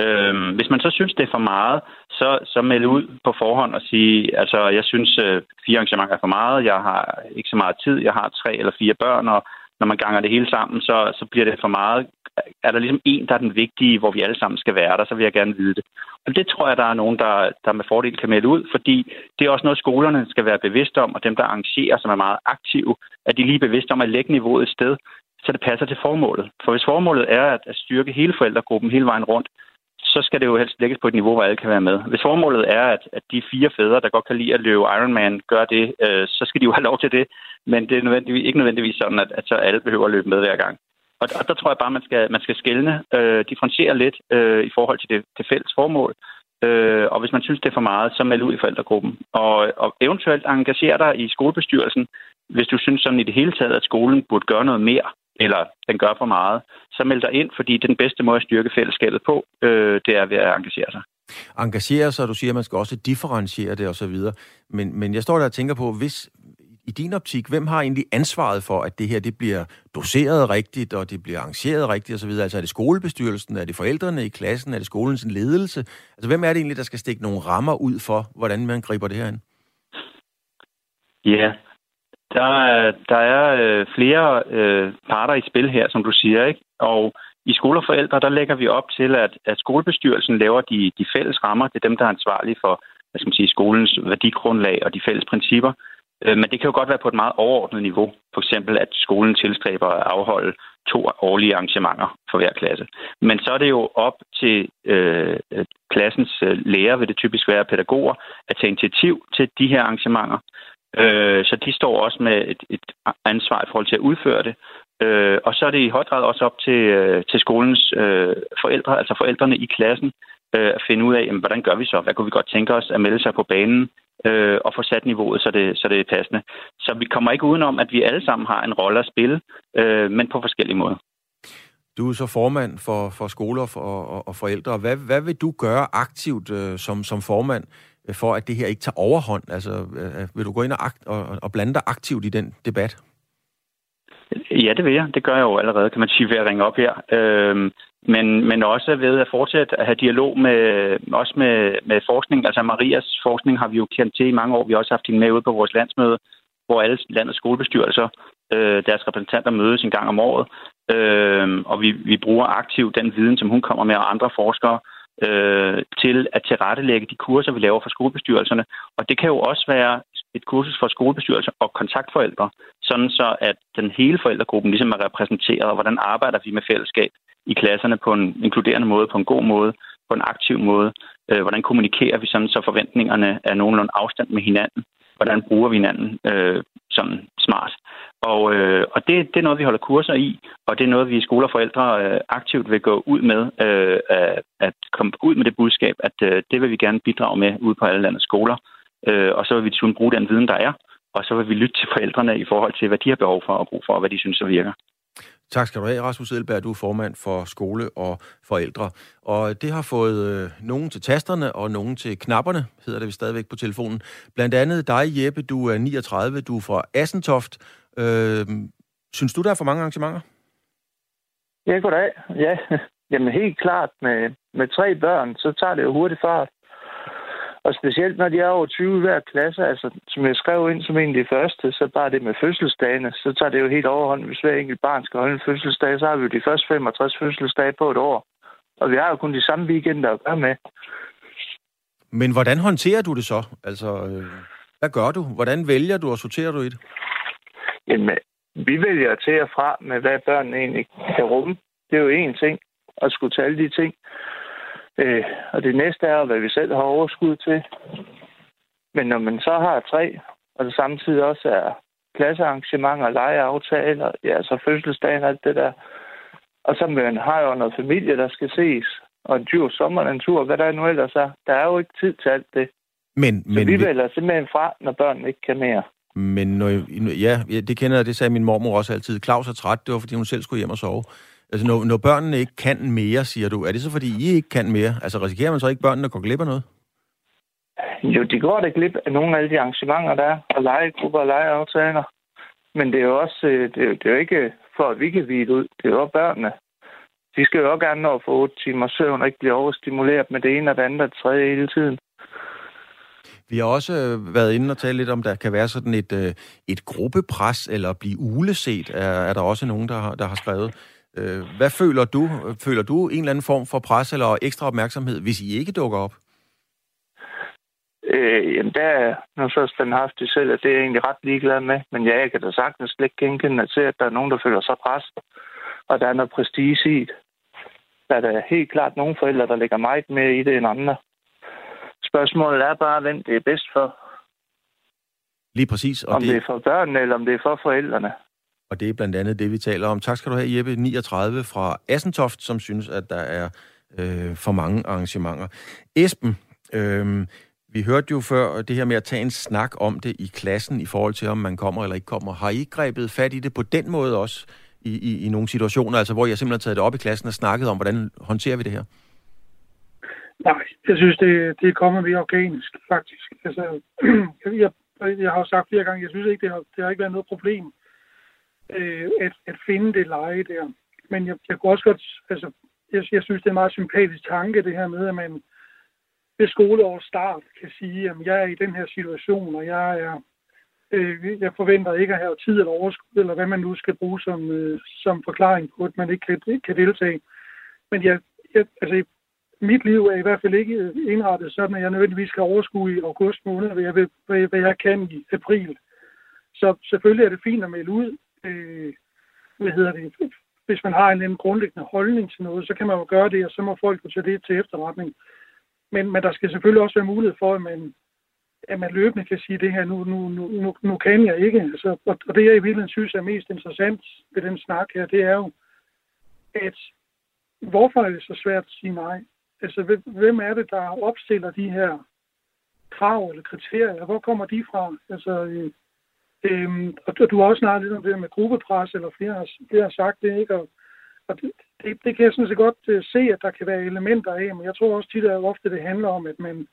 Øhm, hvis man så synes, det er for meget, så, så meld ud på forhånd og sige, altså jeg synes, øh, fire arrangementer er for meget, jeg har ikke så meget tid, jeg har tre eller fire børn, og når man ganger det hele sammen, så, så bliver det for meget. er der ligesom en, der er den vigtige, hvor vi alle sammen skal være der, så vil jeg gerne vide det. Og det tror jeg, der er nogen, der, der med fordel kan melde ud, fordi det er også noget, skolerne skal være bevidste om, og dem, der arrangerer, som er meget aktive, at de lige er bevidste om at lægge niveauet et sted, så det passer til formålet. For hvis formålet er at, at styrke hele forældregruppen hele vejen rundt, så skal det jo helst lægges på et niveau, hvor alle kan være med. Hvis formålet er, at, at de fire fædre, der godt kan lide at løbe Ironman, gør det, øh, så skal de jo have lov til det. Men det er nødvendigvis, ikke nødvendigvis sådan, at, at så alle behøver at løbe med hver gang. Og, og der tror jeg bare, man skal, man skal skælne, øh, differentiere lidt øh, i forhold til det, det fælles formål. Øh, og hvis man synes, det er for meget, så meld ud i forældregruppen. Og, og eventuelt engagere dig i skolebestyrelsen, hvis du synes sådan i det hele taget, at skolen burde gøre noget mere eller den gør for meget, så meld dig ind, fordi det er den bedste måde at styrke fællesskabet på, øh, det er ved at engagere sig. Engagere sig, du siger, at man skal også differentiere det osv. Men, men jeg står der og tænker på, hvis i din optik, hvem har egentlig ansvaret for, at det her det bliver doseret rigtigt, og det bliver arrangeret rigtigt osv.? Altså er det skolebestyrelsen, er det forældrene i klassen, er det skolens ledelse? Altså hvem er det egentlig, der skal stikke nogle rammer ud for, hvordan man griber det her ind? Ja, der, der er øh, flere øh, parter i spil her, som du siger, ikke? Og i skoleforældre, der lægger vi op til, at, at skolebestyrelsen laver de, de fælles rammer. Det er dem, der er ansvarlige for hvad skal man sige, skolens værdigrundlag og de fælles principper. Øh, men det kan jo godt være på et meget overordnet niveau. For eksempel, at skolen tilstræber at afholde to årlige arrangementer for hver klasse. Men så er det jo op til øh, øh klassens øh, lærer, vil det typisk være pædagoger, at tage initiativ til de her arrangementer. Øh, så de står også med et, et ansvar i forhold til at udføre det. Øh, og så er det i høj grad også op til, øh, til skolens øh, forældre, altså forældrene i klassen, øh, at finde ud af, jamen, hvordan gør vi så? Hvad kunne vi godt tænke os at melde sig på banen øh, og få sat niveauet, så det, så det er passende. Så vi kommer ikke udenom, at vi alle sammen har en rolle at spille, øh, men på forskellige måder. Du er så formand for, for skoler for, og, og forældre. Hvad, hvad vil du gøre aktivt øh, som, som formand Øh, for, at det her ikke tager overhånd? Altså, øh, vil du gå ind og, akt, og, og blande dig aktivt i den debat? Ja, det vil jeg. Det gør jeg jo allerede, kan man sige, ved at ringe op her. Øhm, men, men også ved at fortsætte at have dialog med, også med, med forskning. Altså Marias forskning har vi jo kendt til i mange år. Vi har også haft hende med ude på vores landsmøde, hvor alle landets skolebestyrelser, øh, deres repræsentanter mødes en gang om året. Øh, og vi, vi bruger aktivt den viden, som hun kommer med, og andre forskere, øh, til at tilrettelægge de kurser, vi laver for skolebestyrelserne. Og det kan jo også være et kursus for skolebestyrelser og kontaktforældre, sådan så at den hele forældregruppen ligesom er repræsenteret, og hvordan arbejder vi med fællesskab i klasserne på en inkluderende måde, på en god måde, på en aktiv måde. Øh, hvordan kommunikerer vi sådan, så forventningerne er nogenlunde afstand med hinanden? Hvordan bruger vi hinanden øh, sådan smart? Og, øh, og det, det er noget, vi holder kurser i, og det er noget, vi i skoler og forældre øh, aktivt vil gå ud med, øh, at komme ud med det budskab, at øh, det vil vi gerne bidrage med ude på alle landets skoler. Øh, og så vil vi desuden bruge den viden, der er, og så vil vi lytte til forældrene i forhold til, hvad de har behov for og brug for, og hvad de synes, der virker. Tak skal du have, Rasmus Edelberg. Du er formand for skole og forældre. Og det har fået øh, nogen til tasterne og nogen til knapperne, hedder det vi stadigvæk på telefonen. Blandt andet dig, Jeppe, du er 39, du er fra Assentoft. Øh, synes du, der er for mange arrangementer? Ja, goddag. Ja, jamen helt klart. Med, med tre børn, så tager det jo hurtigt fart. Og specielt når de er over 20 hver klasse, altså som jeg skrev ind som en af de første, så bare det med fødselsdagene, så tager det jo helt overhånd. Hvis hver enkelt barn skal holde en fødselsdag, så har vi jo de første 65 fødselsdage på et år. Og vi har jo kun de samme weekender at gøre med. Men hvordan håndterer du det så? Altså, øh, hvad gør du? Hvordan vælger du og sorterer du i det? Jamen, vi vælger til og fra med, hvad børnene egentlig kan rumme. Det er jo én ting, at skulle tage alle de ting. Øh, og det næste er, hvad vi selv har overskud til. Men når man så har tre, og det samtidig også er klassearrangementer, legeaftaler, ja, så fødselsdagen og alt det der. Og så man har jo noget familie, der skal ses, og en tur sommer, en tur, hvad der nu ellers er. Der er jo ikke tid til alt det. Men, så men, vi vælger simpelthen fra, når børnene ikke kan mere. Men når, ja, det kender jeg, det sagde min mormor også altid. Claus er træt, det var fordi hun selv skulle hjem og sove. Altså, når, når børnene ikke kan mere, siger du, er det så fordi, I ikke kan mere? Altså, risikerer man så ikke, børnene går glip af noget? Jo, de går da glip af nogle af de arrangementer, der er, og legegrupper og legeaftaler. Men det er jo også, øh, det er, det er jo ikke for, at vi kan vide ud. Det er jo børnene. De skal jo også gerne nå at få 8 timer søvn og ikke blive overstimuleret med det ene og det andet og det tredje hele tiden. Vi har også øh, været inde og tale lidt om, der kan være sådan et, øh, et gruppepres eller blive uleset, er, er der også nogen, der har, der har skrevet. Øh, hvad føler du? Føler du en eller anden form for pres eller ekstra opmærksomhed, hvis I ikke dukker op? Øh, jamen, der er nu så standhaftig selv, at det er jeg egentlig ret ligeglad med. Men ja, jeg kan da sagtens slet ikke genkende at se, at der er nogen, der føler sig pres, og der er noget prestige i det. Der er helt klart nogle forældre, der lægger meget mere i det end andre. Spørgsmålet er bare, hvem det er bedst for. Lige præcis. Og om det... det er for børnene, eller om det er for forældrene. Og det er blandt andet det, vi taler om. Tak skal du have, Jeppe 39 fra Assentoft, som synes, at der er øh, for mange arrangementer. Esben, øh, vi hørte jo før det her med at tage en snak om det i klassen i forhold til, om man kommer eller ikke kommer. Har I grebet fat i det på den måde også i, i, i nogle situationer, altså hvor jeg simpelthen har taget det op i klassen og snakket om, hvordan håndterer vi det her? Nej, jeg synes, det, det er kommet mere organisk, faktisk. Altså, jeg, jeg har jo sagt flere gange, jeg synes ikke, det har, det har ikke været noget problem øh, at, at finde det leje der. Men jeg, jeg kunne også godt, altså, jeg, jeg synes, det er en meget sympatisk tanke, det her med, at man ved skoleårets start kan sige, at jeg er i den her situation, og jeg er øh, jeg forventer ikke at have tid eller overskud, eller hvad man nu skal bruge som, øh, som forklaring på, at man ikke kan, ikke kan deltage. Men jeg, jeg, altså, mit liv er i hvert fald ikke indrettet sådan, at jeg nødvendigvis skal overskue i august måned, hvad jeg, hvad, hvad jeg kan i april. Så selvfølgelig er det fint at melde ud. Øh, hvad hedder det? Hvis man har en, en grundlæggende holdning til noget, så kan man jo gøre det, og så må folk jo tage det til efterretning. Men, men der skal selvfølgelig også være mulighed for, at man, at man løbende kan sige det her, nu, nu, nu, nu, nu kan jeg ikke. Altså, og, og det jeg i virkeligheden synes er mest interessant ved den snak her, det er jo, at hvorfor er det så svært at sige nej? Altså, hvem er det, der opstiller de her krav eller kriterier? Hvor kommer de fra? Altså, øh, øh, og du har også snakket lidt om det med gruppepres, eller flere har, flere har sagt det, ikke? Og, og det, det, det kan jeg sådan set godt uh, se, at der kan være elementer af, men jeg tror også tit, at ofte det handler om, at, man,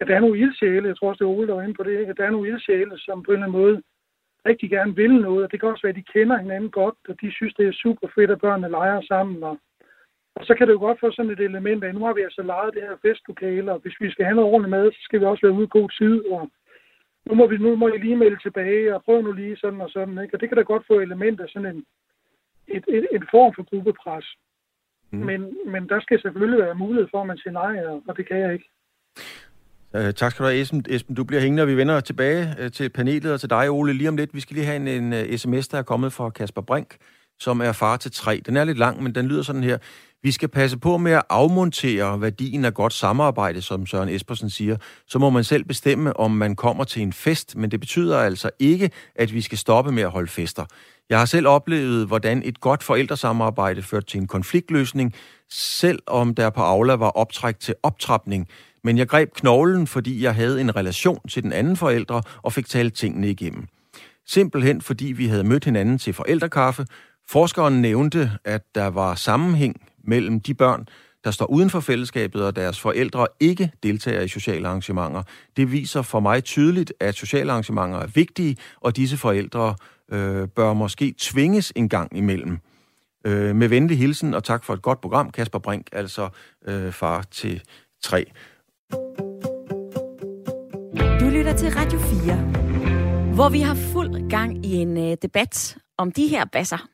at der er nogle ildsjæle, jeg tror også, det er Ole, der var inde på det, ikke? at der er nogle ildsjæle, som på en eller anden måde rigtig gerne vil noget, og det kan også være, at de kender hinanden godt, og de synes, det er super fedt, at børnene leger sammen, og, og så kan det jo godt få sådan et element af, nu har vi altså lejet det her festlokale, og hvis vi skal have noget ordentligt mad, så skal vi også være ude i god tid, og nu må, vi, nu må I lige melde tilbage, og prøv nu lige sådan og sådan, ikke? og det kan da godt få elementer af sådan en, et, et, en form for gruppepres. Mm. Men, men der skal selvfølgelig være mulighed for, at man siger nej, og det kan jeg ikke. Uh, tak skal du have, Esben. Esben, du bliver hængende, og vi vender tilbage uh, til panelet og til dig, Ole, lige om lidt. Vi skal lige have en, en uh, sms, der er kommet fra Kasper Brink, som er far til tre. Den er lidt lang, men den lyder sådan her. Vi skal passe på med at afmontere værdien af godt samarbejde, som Søren Espersen siger. Så må man selv bestemme, om man kommer til en fest, men det betyder altså ikke, at vi skal stoppe med at holde fester. Jeg har selv oplevet, hvordan et godt forældresamarbejde førte til en konfliktløsning, selvom der på Aula var optræk til optrapning. Men jeg greb knoglen, fordi jeg havde en relation til den anden forældre og fik talt tingene igennem. Simpelthen fordi vi havde mødt hinanden til forældrekaffe. Forskeren nævnte, at der var sammenhæng mellem de børn, der står uden for fællesskabet, og deres forældre ikke deltager i sociale arrangementer. Det viser for mig tydeligt, at sociale arrangementer er vigtige, og disse forældre øh, bør måske tvinges en gang imellem. Øh, med venlig hilsen, og tak for et godt program, Kasper Brink, altså øh, far til tre. Du lytter til Radio 4, hvor vi har fuld gang i en øh, debat om de her basser.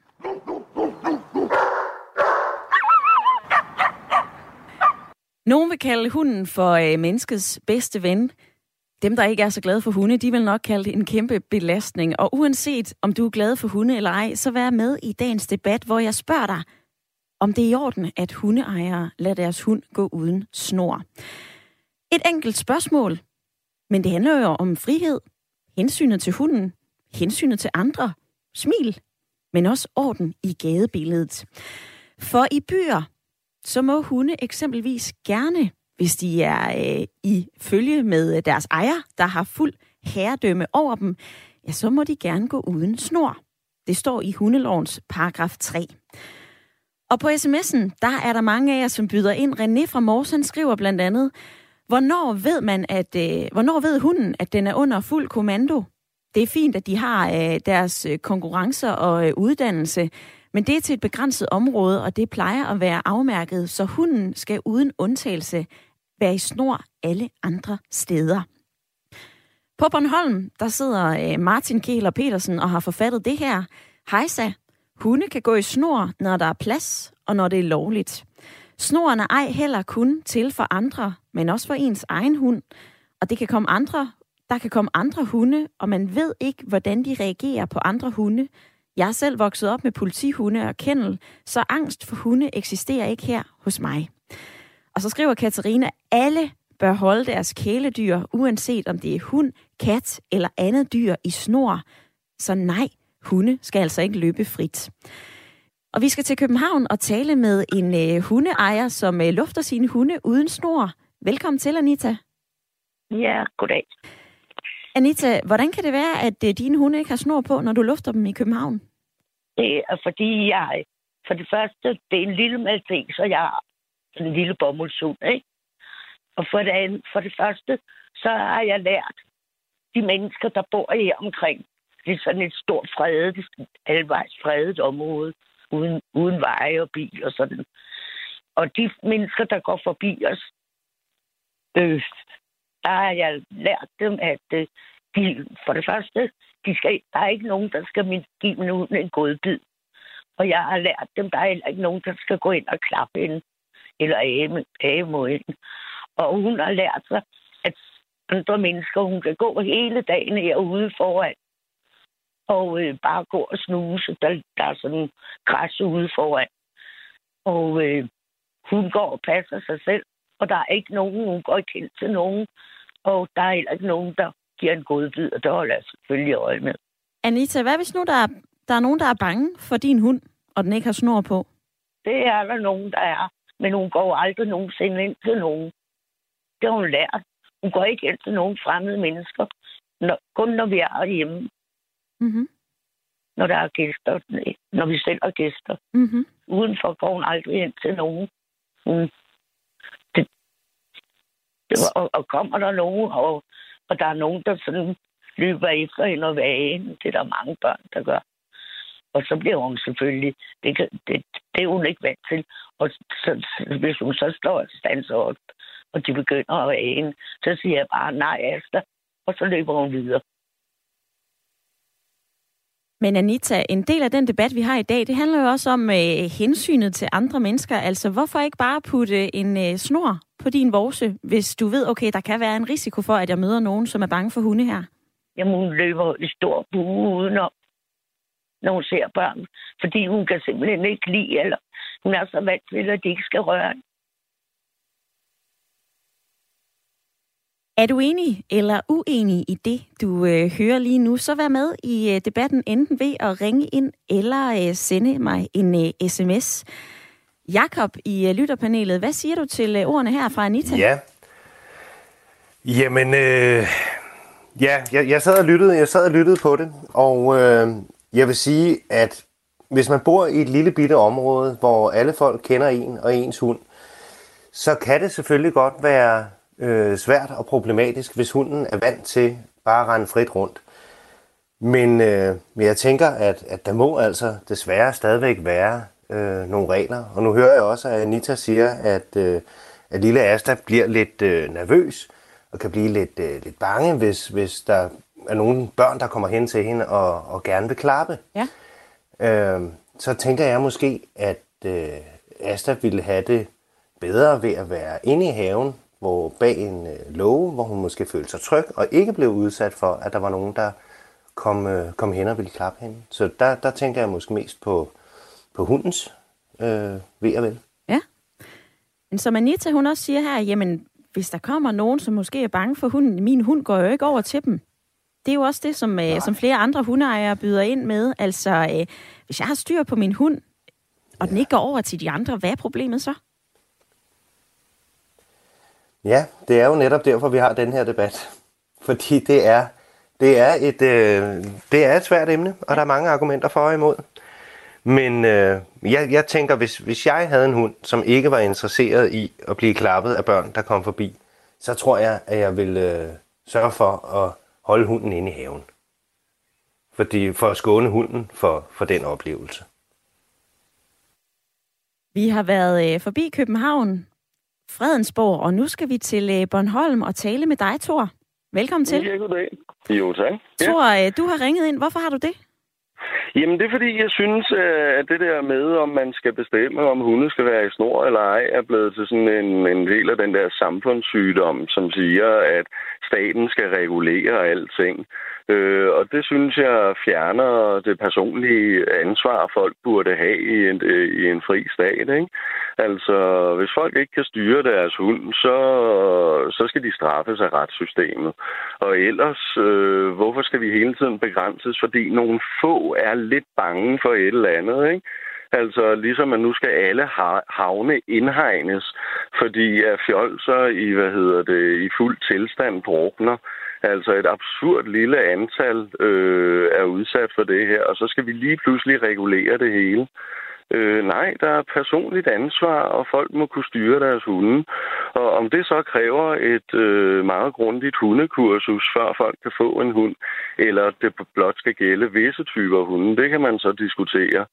Nogen vil kalde hunden for øh, menneskets bedste ven. Dem, der ikke er så glade for hunde, de vil nok kalde det en kæmpe belastning. Og uanset om du er glad for hunde eller ej, så vær med i dagens debat, hvor jeg spørger dig, om det er i orden, at hundeejere lader deres hund gå uden snor. Et enkelt spørgsmål, men det handler jo om frihed, hensynet til hunden, hensynet til andre, smil, men også orden i gadebilledet. For i byer, så må hunde eksempelvis gerne, hvis de er øh, i følge med øh, deres ejer, der har fuld herredømme over dem, ja, så må de gerne gå uden snor. Det står i hundelovens paragraf 3. Og på sms'en, der er der mange af jer, som byder ind. René fra Mors, han skriver blandt andet, hvornår ved man, at, øh, hvornår ved hunden, at den er under fuld kommando? Det er fint, at de har øh, deres øh, konkurrencer og øh, uddannelse, men det er til et begrænset område, og det plejer at være afmærket, så hunden skal uden undtagelse være i snor alle andre steder. På Bornholm, der sidder øh, Martin Kehler Petersen og har forfattet det her. Hejsa, Hunde kan gå i snor, når der er plads, og når det er lovligt. Snoren er ej heller kun til for andre, men også for ens egen hund. Og det kan komme andre, der kan komme andre hunde, og man ved ikke, hvordan de reagerer på andre hunde. Jeg er selv vokset op med politihunde og kennel, så angst for hunde eksisterer ikke her hos mig. Og så skriver Katarina, alle bør holde deres kæledyr, uanset om det er hund, kat eller andet dyr i snor. Så nej, hunde skal altså ikke løbe frit. Og vi skal til København og tale med en øh, hundeejer, som øh, lufter sine hunde uden snor. Velkommen til, Anita. Ja, goddag. Anita, hvordan kan det være, at øh, dine hunde ikke har snor på, når du lufter dem i København? Det er fordi, jeg for det første, det er en lille maltes, så jeg har en lille bomuldshund, ikke? Og for det, andet, for det første, så har jeg lært de mennesker, der bor her omkring. Det er sådan et stort fredet, halvvejs fredet område, uden, uden veje og bil og sådan. Og de mennesker, der går forbi os, øh, der har jeg lært dem, at øh, de, for det første, de skal, der er ikke nogen, der skal give min en godbid. Og jeg har lært dem, der er heller ikke nogen, der skal gå ind og klappe hende, eller æge mod hende. Og hun har lært sig, at andre mennesker, hun kan gå hele dagen herude foran, og øh, bare gå og snuse. Der, der er sådan græs ude foran. Og øh, hun går og passer sig selv, og der er ikke nogen, hun går ikke hen til nogen, og der er heller ikke nogen, der giver en god bid, og det holder jeg selvfølgelig øje med. Anita, hvad hvis nu der er, der er nogen, der er bange for din hund, og den ikke har snor på? Det er der nogen, der er, men hun går aldrig nogensinde ind til nogen. Det har hun lært. Hun går ikke ind til nogen fremmede mennesker, når, kun når vi er hjemme. Mm-hmm. Når der er gæster, når vi selv er gæster. Mm-hmm. Udenfor går hun aldrig ind til nogen. Hun, det var, og, og kommer der nogen, og, og der er nogen, der sådan løber efter hende og vagen. Det er der mange børn, der gør. Og så bliver hun selvfølgelig, det, kan, det, det er hun ikke vant til. Og så, hvis hun så står og standser op, og de begynder at vægen, så siger jeg bare nej, Asta, og så løber hun videre. Men Anita, en del af den debat, vi har i dag, det handler jo også om øh, hensynet til andre mennesker. Altså, hvorfor ikke bare putte en øh, snor på din vorse, hvis du ved, okay, der kan være en risiko for, at jeg møder nogen, som er bange for hunde her? Jamen, hun løber i stor bue udenom, når hun ser børn. Fordi hun kan simpelthen ikke lide, eller hun er så vant til, at de ikke skal røre Er du enig eller uenig i det, du øh, hører lige nu, så vær med i øh, debatten enten ved at ringe ind eller øh, sende mig en øh, sms. Jakob i øh, lytterpanelet, hvad siger du til øh, ordene her fra Anita? Ja. Jamen, øh, ja, jeg, jeg, sad og lyttede, jeg sad og lyttede på det, og øh, jeg vil sige, at hvis man bor i et lille bitte område, hvor alle folk kender en og ens hund, så kan det selvfølgelig godt være øh, svært og problematisk, hvis hunden er vant til bare at rende frit rundt. Men, øh, men jeg tænker, at, at der må altså desværre stadigvæk være øh, nogle regler. Og nu hører jeg også, at Anita siger, at, øh, at lille Asta bliver lidt øh, nervøs og kan blive lidt, øh, lidt bange, hvis, hvis der er nogle børn, der kommer hen til hende og, og gerne vil klappe. Ja. Øh, så tænker jeg måske, at øh, Asta ville have det bedre ved at være inde i haven hvor bag en øh, låge, hvor hun måske følte sig tryg, og ikke blev udsat for, at der var nogen, der kom, øh, kom hen og ville klappe hende. Så der, der tænker jeg måske mest på, på hundens øh, ved og vel. Ja. Men som Anita, hun også siger her, jamen, hvis der kommer nogen, som måske er bange for hunden, min hund går jo ikke over til dem. Det er jo også det, som, øh, som flere andre hundeejere byder ind med. Altså, øh, hvis jeg har styr på min hund, og ja. den ikke går over til de andre, hvad er problemet så? Ja, det er jo netop derfor, vi har den her debat. Fordi det er, det er, et, øh, det er et svært emne, og der er mange argumenter for og imod. Men øh, jeg, jeg tænker, hvis, hvis jeg havde en hund, som ikke var interesseret i at blive klappet af børn, der kom forbi, så tror jeg, at jeg ville øh, sørge for at holde hunden inde i haven. Fordi, for at skåne hunden for, for den oplevelse. Vi har været øh, forbi København Fredensborg, og nu skal vi til øh, Bornholm og tale med dig, Thor. Velkommen til. Ja, goddag. Jo, tak. Ja. Øh, du har ringet ind. Hvorfor har du det? Jamen, det er fordi, jeg synes, at det der med, om man skal bestemme, om hunde skal være i snor eller ej, er blevet til sådan en, en del af den der samfundssygdom, som siger, at staten skal regulere alting. Øh, og det synes jeg fjerner det personlige ansvar, folk burde have i en, øh, i en fri stat. Ikke? Altså, hvis folk ikke kan styre deres hund, så, så skal de straffes af retssystemet. Og ellers, øh, hvorfor skal vi hele tiden begrænses? Fordi nogle få er lidt bange for et eller andet, ikke? Altså ligesom at nu skal alle havne indhegnes, fordi at fjolser i, hvad hedder det, i fuld tilstand drukner. Altså et absurd lille antal øh, er udsat for det her, og så skal vi lige pludselig regulere det hele. Øh, nej, der er personligt ansvar, og folk må kunne styre deres hunde. Og om det så kræver et øh, meget grundigt hundekursus, før folk kan få en hund, eller det blot skal gælde visse typer hunde, det kan man så diskutere.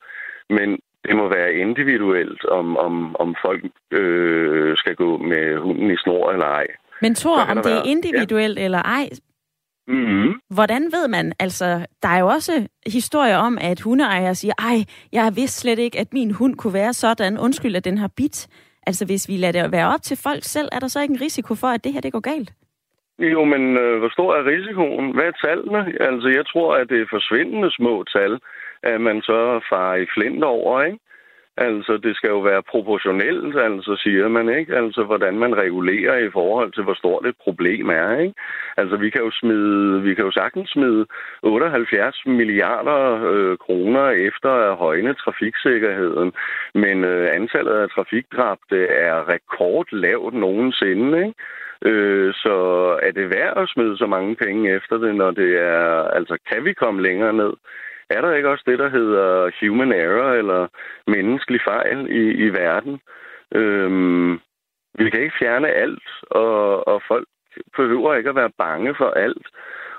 Men det må være individuelt, om, om, om folk øh, skal gå med hunden i snor eller ej. Men tror om det er individuelt ja. eller ej, Mm-hmm. Hvordan ved man, altså, der er jo også historier om, at hundeejere siger, ej, jeg vidste slet ikke, at min hund kunne være sådan, undskyld, at den har bit. Altså, hvis vi lader det være op til folk selv, er der så ikke en risiko for, at det her det går galt? Jo, men øh, hvor stor er risikoen? Hvad er tallene? Altså, jeg tror, at det er forsvindende små tal, at man så farer i flint over, ikke? Altså, det skal jo være proportionelt, altså, siger man, ikke? Altså, hvordan man regulerer i forhold til, hvor stort et problem er, ikke? Altså, vi kan jo smide, vi kan jo sagtens smide 78 milliarder øh, kroner efter at højne trafiksikkerheden, men øh, antallet af trafikdrabte er rekordlavt nogensinde, ikke? Øh, så er det værd at smide så mange penge efter det, når det er... Altså, kan vi komme længere ned? Er der ikke også det, der hedder human error, eller menneskelig fejl i, i verden? Øhm, vi kan ikke fjerne alt, og, og folk behøver ikke at være bange for alt.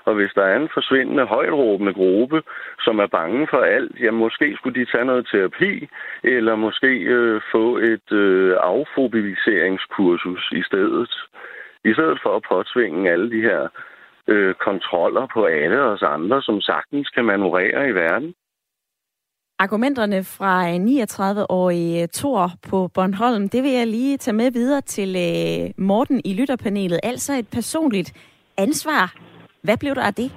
Og hvis der er en forsvindende højtråbende gruppe, som er bange for alt, ja, måske skulle de tage noget terapi, eller måske øh, få et øh, affobiliseringskursus i stedet. I stedet for at påtvinge alle de her øh, kontroller på alle os andre, som sagtens kan manøvrere i verden. Argumenterne fra 39-årige Thor på Bornholm, det vil jeg lige tage med videre til øh, Morten i lytterpanelet. Altså et personligt ansvar. Hvad blev der af det?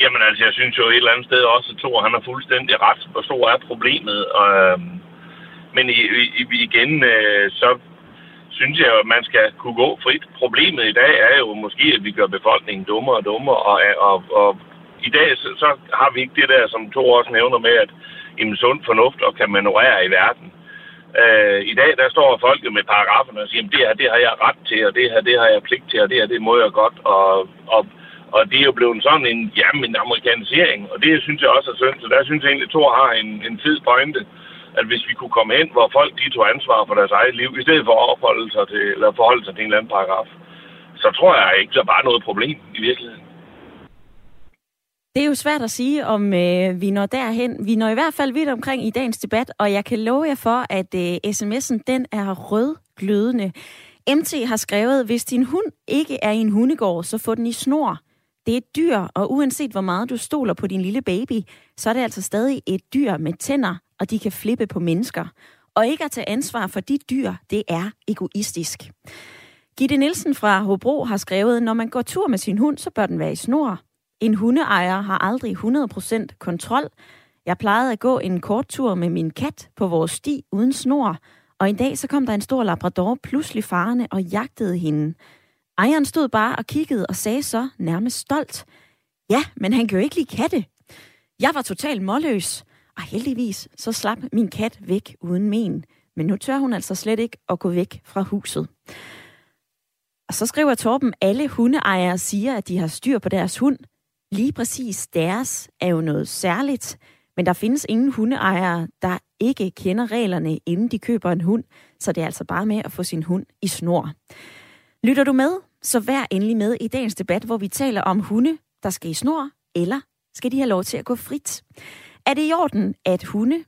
Jamen altså, jeg synes jo et eller andet sted også, at Thor han har fuldstændig ret. Hvor stor er problemet? Og, øh, men i, i, igen, øh, så synes jeg, at man skal kunne gå frit. Problemet i dag er jo måske, at vi gør befolkningen dummere og dummere, og, og, og i dag så, så har vi ikke det der, som to også nævner med, at en sund fornuft og kan manøvrere i verden. Øh, I dag der står folket med paragraferne og siger, at det her det har jeg ret til, og det her det har jeg pligt til, og det her det må jeg godt. Og, og, og det er jo blevet sådan en, jamen, en amerikanisering, og det synes jeg også er synd. Så der synes jeg egentlig, at Thor har en, en fed pointe at hvis vi kunne komme ind, hvor folk de tog ansvar for deres eget liv, i stedet for at opholde sig til, eller forholde sig til en eller anden paragraf, så tror jeg ikke, der var noget problem i virkeligheden. Det er jo svært at sige, om øh, vi når derhen. Vi når i hvert fald vidt omkring i dagens debat, og jeg kan love jer for, at øh, sms'en den er rødglødende. MT har skrevet, hvis din hund ikke er i en hundegård, så få den i snor. Det er et dyr, og uanset hvor meget du stoler på din lille baby, så er det altså stadig et dyr med tænder, og de kan flippe på mennesker. Og ikke at tage ansvar for dit dyr, det er egoistisk. Gitte Nielsen fra Hobro har skrevet, når man går tur med sin hund, så bør den være i snor. En hundeejer har aldrig 100% kontrol. Jeg plejede at gå en kort tur med min kat på vores sti uden snor, og en dag så kom der en stor labrador pludselig farende og jagtede hende. Ejeren stod bare og kiggede og sagde så nærmest stolt, ja, men han kan jo ikke lide katte. Jeg var totalt målløs. Og heldigvis så slap min kat væk uden men. Men nu tør hun altså slet ikke at gå væk fra huset. Og så skriver Torben, alle hundeejere siger, at de har styr på deres hund. Lige præcis deres er jo noget særligt, men der findes ingen hundeejere, der ikke kender reglerne, inden de køber en hund, så det er altså bare med at få sin hund i snor. Lytter du med, så vær endelig med i dagens debat, hvor vi taler om hunde, der skal i snor, eller skal de have lov til at gå frit? Er det i orden, at hunde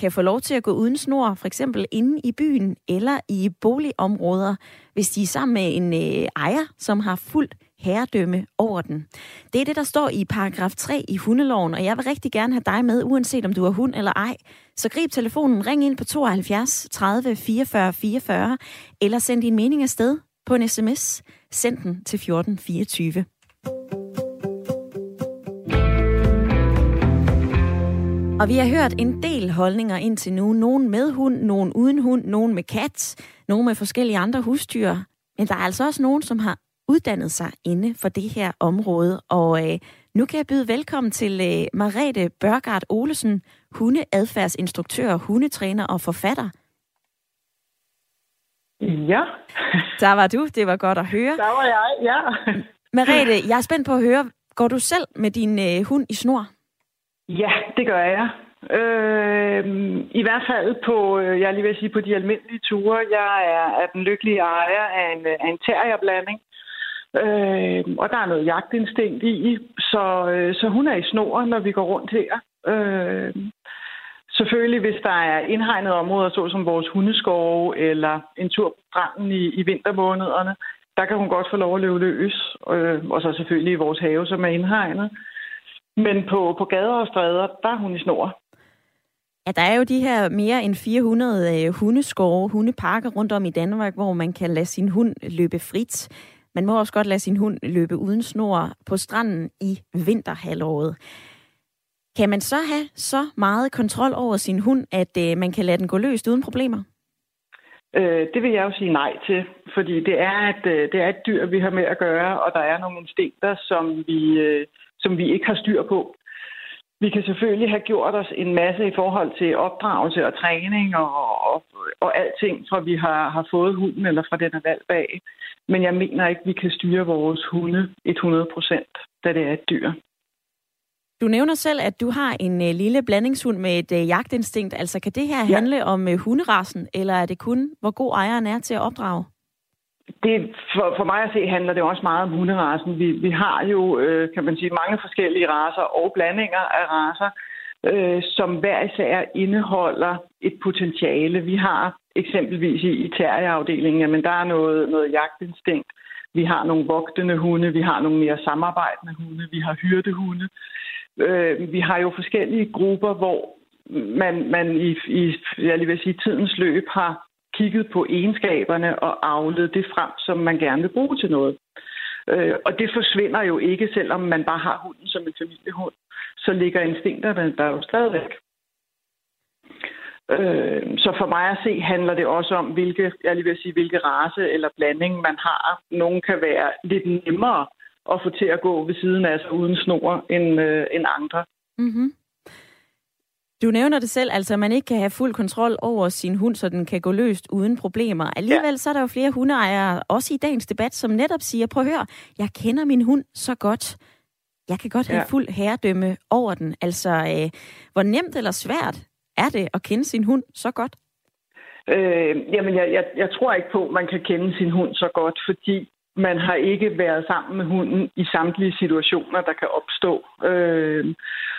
kan få lov til at gå uden snor, for eksempel inde i byen eller i boligområder, hvis de er sammen med en øh, ejer, som har fuldt herredømme over den. Det er det, der står i paragraf 3 i hundeloven, og jeg vil rigtig gerne have dig med, uanset om du er hund eller ej. Så grib telefonen, ring ind på 72 30 44 44, eller send din mening afsted på en sms. Send den til 1424. Og vi har hørt en del holdninger indtil nu. Nogen med hund, nogen uden hund, nogen med kat, nogen med forskellige andre husdyr. Men der er altså også nogen, som har uddannet sig inde for det her område. Og øh, nu kan jeg byde velkommen til øh, Marete Børgard Olesen, hundeadfærdsinstruktør, hundetræner og forfatter. Ja. Der var du. Det var godt at høre. Der var jeg, ja. Marete, jeg er spændt på at høre, går du selv med din øh, hund i snor? Ja, det gør jeg. Øh, I hvert fald på, øh, jeg lige vil sige, på de almindelige ture. Jeg er, er den lykkelige ejer af en, af en terrierblanding. Øh, og der er noget jagtinstinkt i, så, øh, så hun er i snor, når vi går rundt her. Øh, selvfølgelig, hvis der er indhegnede områder, såsom vores hundeskove eller en tur på stranden i, i vintermånederne, der kan hun godt få lov at løbe løs. Øh, og så selvfølgelig i vores have, som er indhegnet. Men på, på gader og stræder, der er hun i snor. Ja, der er jo de her mere end 400 øh, hundeskove, hundeparker rundt om i Danmark, hvor man kan lade sin hund løbe frit. Man må også godt lade sin hund løbe uden snor på stranden i vinterhalvåret. Kan man så have så meget kontrol over sin hund, at øh, man kan lade den gå løst uden problemer? Øh, det vil jeg jo sige nej til, fordi det er, et, øh, det er et dyr, vi har med at gøre, og der er nogle instinkter, som vi, øh, som vi ikke har styr på. Vi kan selvfølgelig have gjort os en masse i forhold til opdragelse og træning og, og, og alting, fra vi har, har fået hunden eller fra den er valgt bag. Men jeg mener ikke, vi kan styre vores hunde 100 procent, da det er et dyr. Du nævner selv, at du har en uh, lille blandingshund med et uh, jagtinstinkt. Altså, kan det her ja. handle om uh, hunderasen, eller er det kun, hvor god ejeren er til at opdrage? Det, for, for mig at se handler det også meget om hunderasen. Vi, vi har jo, øh, kan man sige, mange forskellige raser og blandinger af raser, øh, som hver især indeholder et potentiale. Vi har eksempelvis i, i terrierafdelingen, jamen der er noget, noget jagtinstinkt. Vi har nogle vogtende hunde, vi har nogle mere samarbejdende hunde, vi har hyrdehunde. Øh, vi har jo forskellige grupper, hvor man, man i, i jeg lige vil sige, tidens løb har kigget på egenskaberne og avlet det frem, som man gerne vil bruge til noget. Øh, og det forsvinder jo ikke, selvom man bare har hunden som en familiehund. Så ligger instinkterne der jo stadigvæk. Øh, så for mig at se handler det også om, hvilke, jeg lige vil sige, hvilke race eller blanding man har. Nogle kan være lidt nemmere at få til at gå ved siden af sig uden snor end, øh, end andre. Mm-hmm. Du nævner det selv, altså at man ikke kan have fuld kontrol over sin hund, så den kan gå løst uden problemer. Alligevel ja. så er der jo flere hundeejere, også i dagens debat, som netop siger, prøv at høre, jeg kender min hund så godt. Jeg kan godt have ja. fuld herredømme over den. Altså, øh, hvor nemt eller svært er det at kende sin hund så godt? Øh, jamen, jeg, jeg, jeg tror ikke på, at man kan kende sin hund så godt, fordi man har ikke været sammen med hunden i samtlige situationer, der kan opstå. Øh,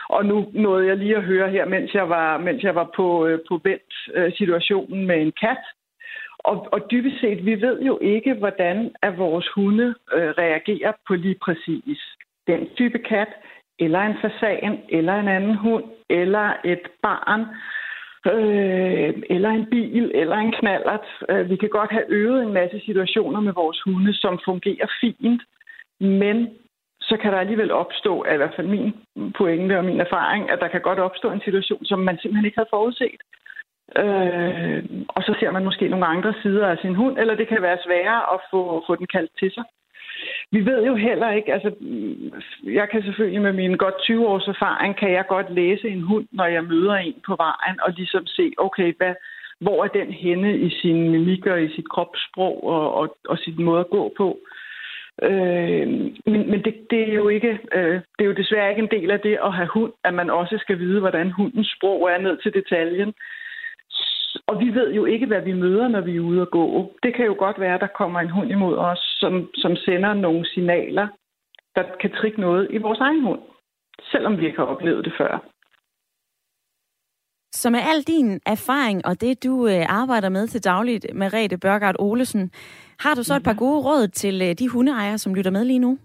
og nu nåede jeg lige at høre her, mens jeg var, mens jeg var på, øh, på vent øh, situationen med en kat. Og, og dybest set, vi ved jo ikke, hvordan at vores hunde øh, reagerer på lige præcis den type kat, eller en fasan, eller en anden hund, eller et barn øh, eller en bil, eller en knallert. Øh, vi kan godt have øvet en masse situationer med vores hunde, som fungerer fint, men så kan der alligevel opstå, i hvert fald min pointe og min erfaring, at der kan godt opstå en situation, som man simpelthen ikke havde forudset. Øh, og så ser man måske nogle andre sider af sin hund, eller det kan være sværere at få, få den kaldt til sig. Vi ved jo heller ikke, altså mm, jeg kan selvfølgelig med min godt 20 års erfaring, kan jeg godt læse en hund, når jeg møder en på vejen, og ligesom se, okay, hvad, hvor er den henne i sin mimik og i sit kropssprog og, og, og sin måde at gå på. Øh, men men det, det, er jo ikke, øh, det er jo desværre ikke en del af det at have hund, at man også skal vide, hvordan hundens sprog er ned til detaljen. Og vi ved jo ikke, hvad vi møder, når vi er ude at gå. Det kan jo godt være, at der kommer en hund imod os, som, som sender nogle signaler, der kan trigge noget i vores egen hund, selvom vi ikke har oplevet det før. Så med al din erfaring og det, du øh, arbejder med til dagligt, Rete Børgard Olesen, har du så et par gode råd til øh, de hundeejere, som lytter med lige nu?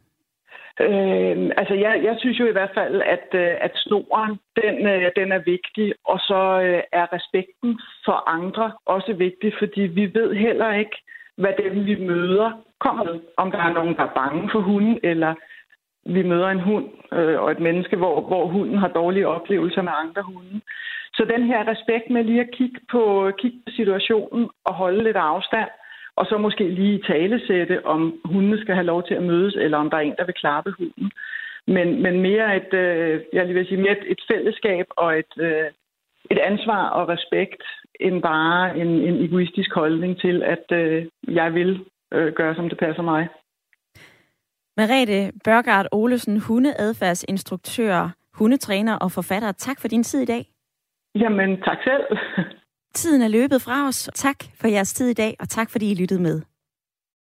Øh, altså, jeg, jeg synes jo i hvert fald, at, øh, at snoren, den, øh, den er vigtig, og så øh, er respekten for andre også vigtig, fordi vi ved heller ikke, hvad dem, vi møder, kommer med. Om der er nogen, der er bange for hunden, eller vi møder en hund øh, og et menneske, hvor, hvor hunden har dårlige oplevelser med andre hunde. Så den her respekt med lige at kigge på, kigge på situationen og holde lidt afstand, og så måske lige talesætte, om hundene skal have lov til at mødes, eller om der er en, der vil klappe hunden. Men, men mere et, øh, jeg vil sige, mere et, et fællesskab og et, øh, et ansvar og respekt, end bare en, en egoistisk holdning til, at øh, jeg vil øh, gøre, som det passer mig. Merete Børgard Olesen, hundeadfærdsinstruktør, hundetræner og forfatter. Tak for din tid i dag. Jamen, tak selv. Tiden er løbet fra os. Tak for jeres tid i dag, og tak fordi I lyttede med.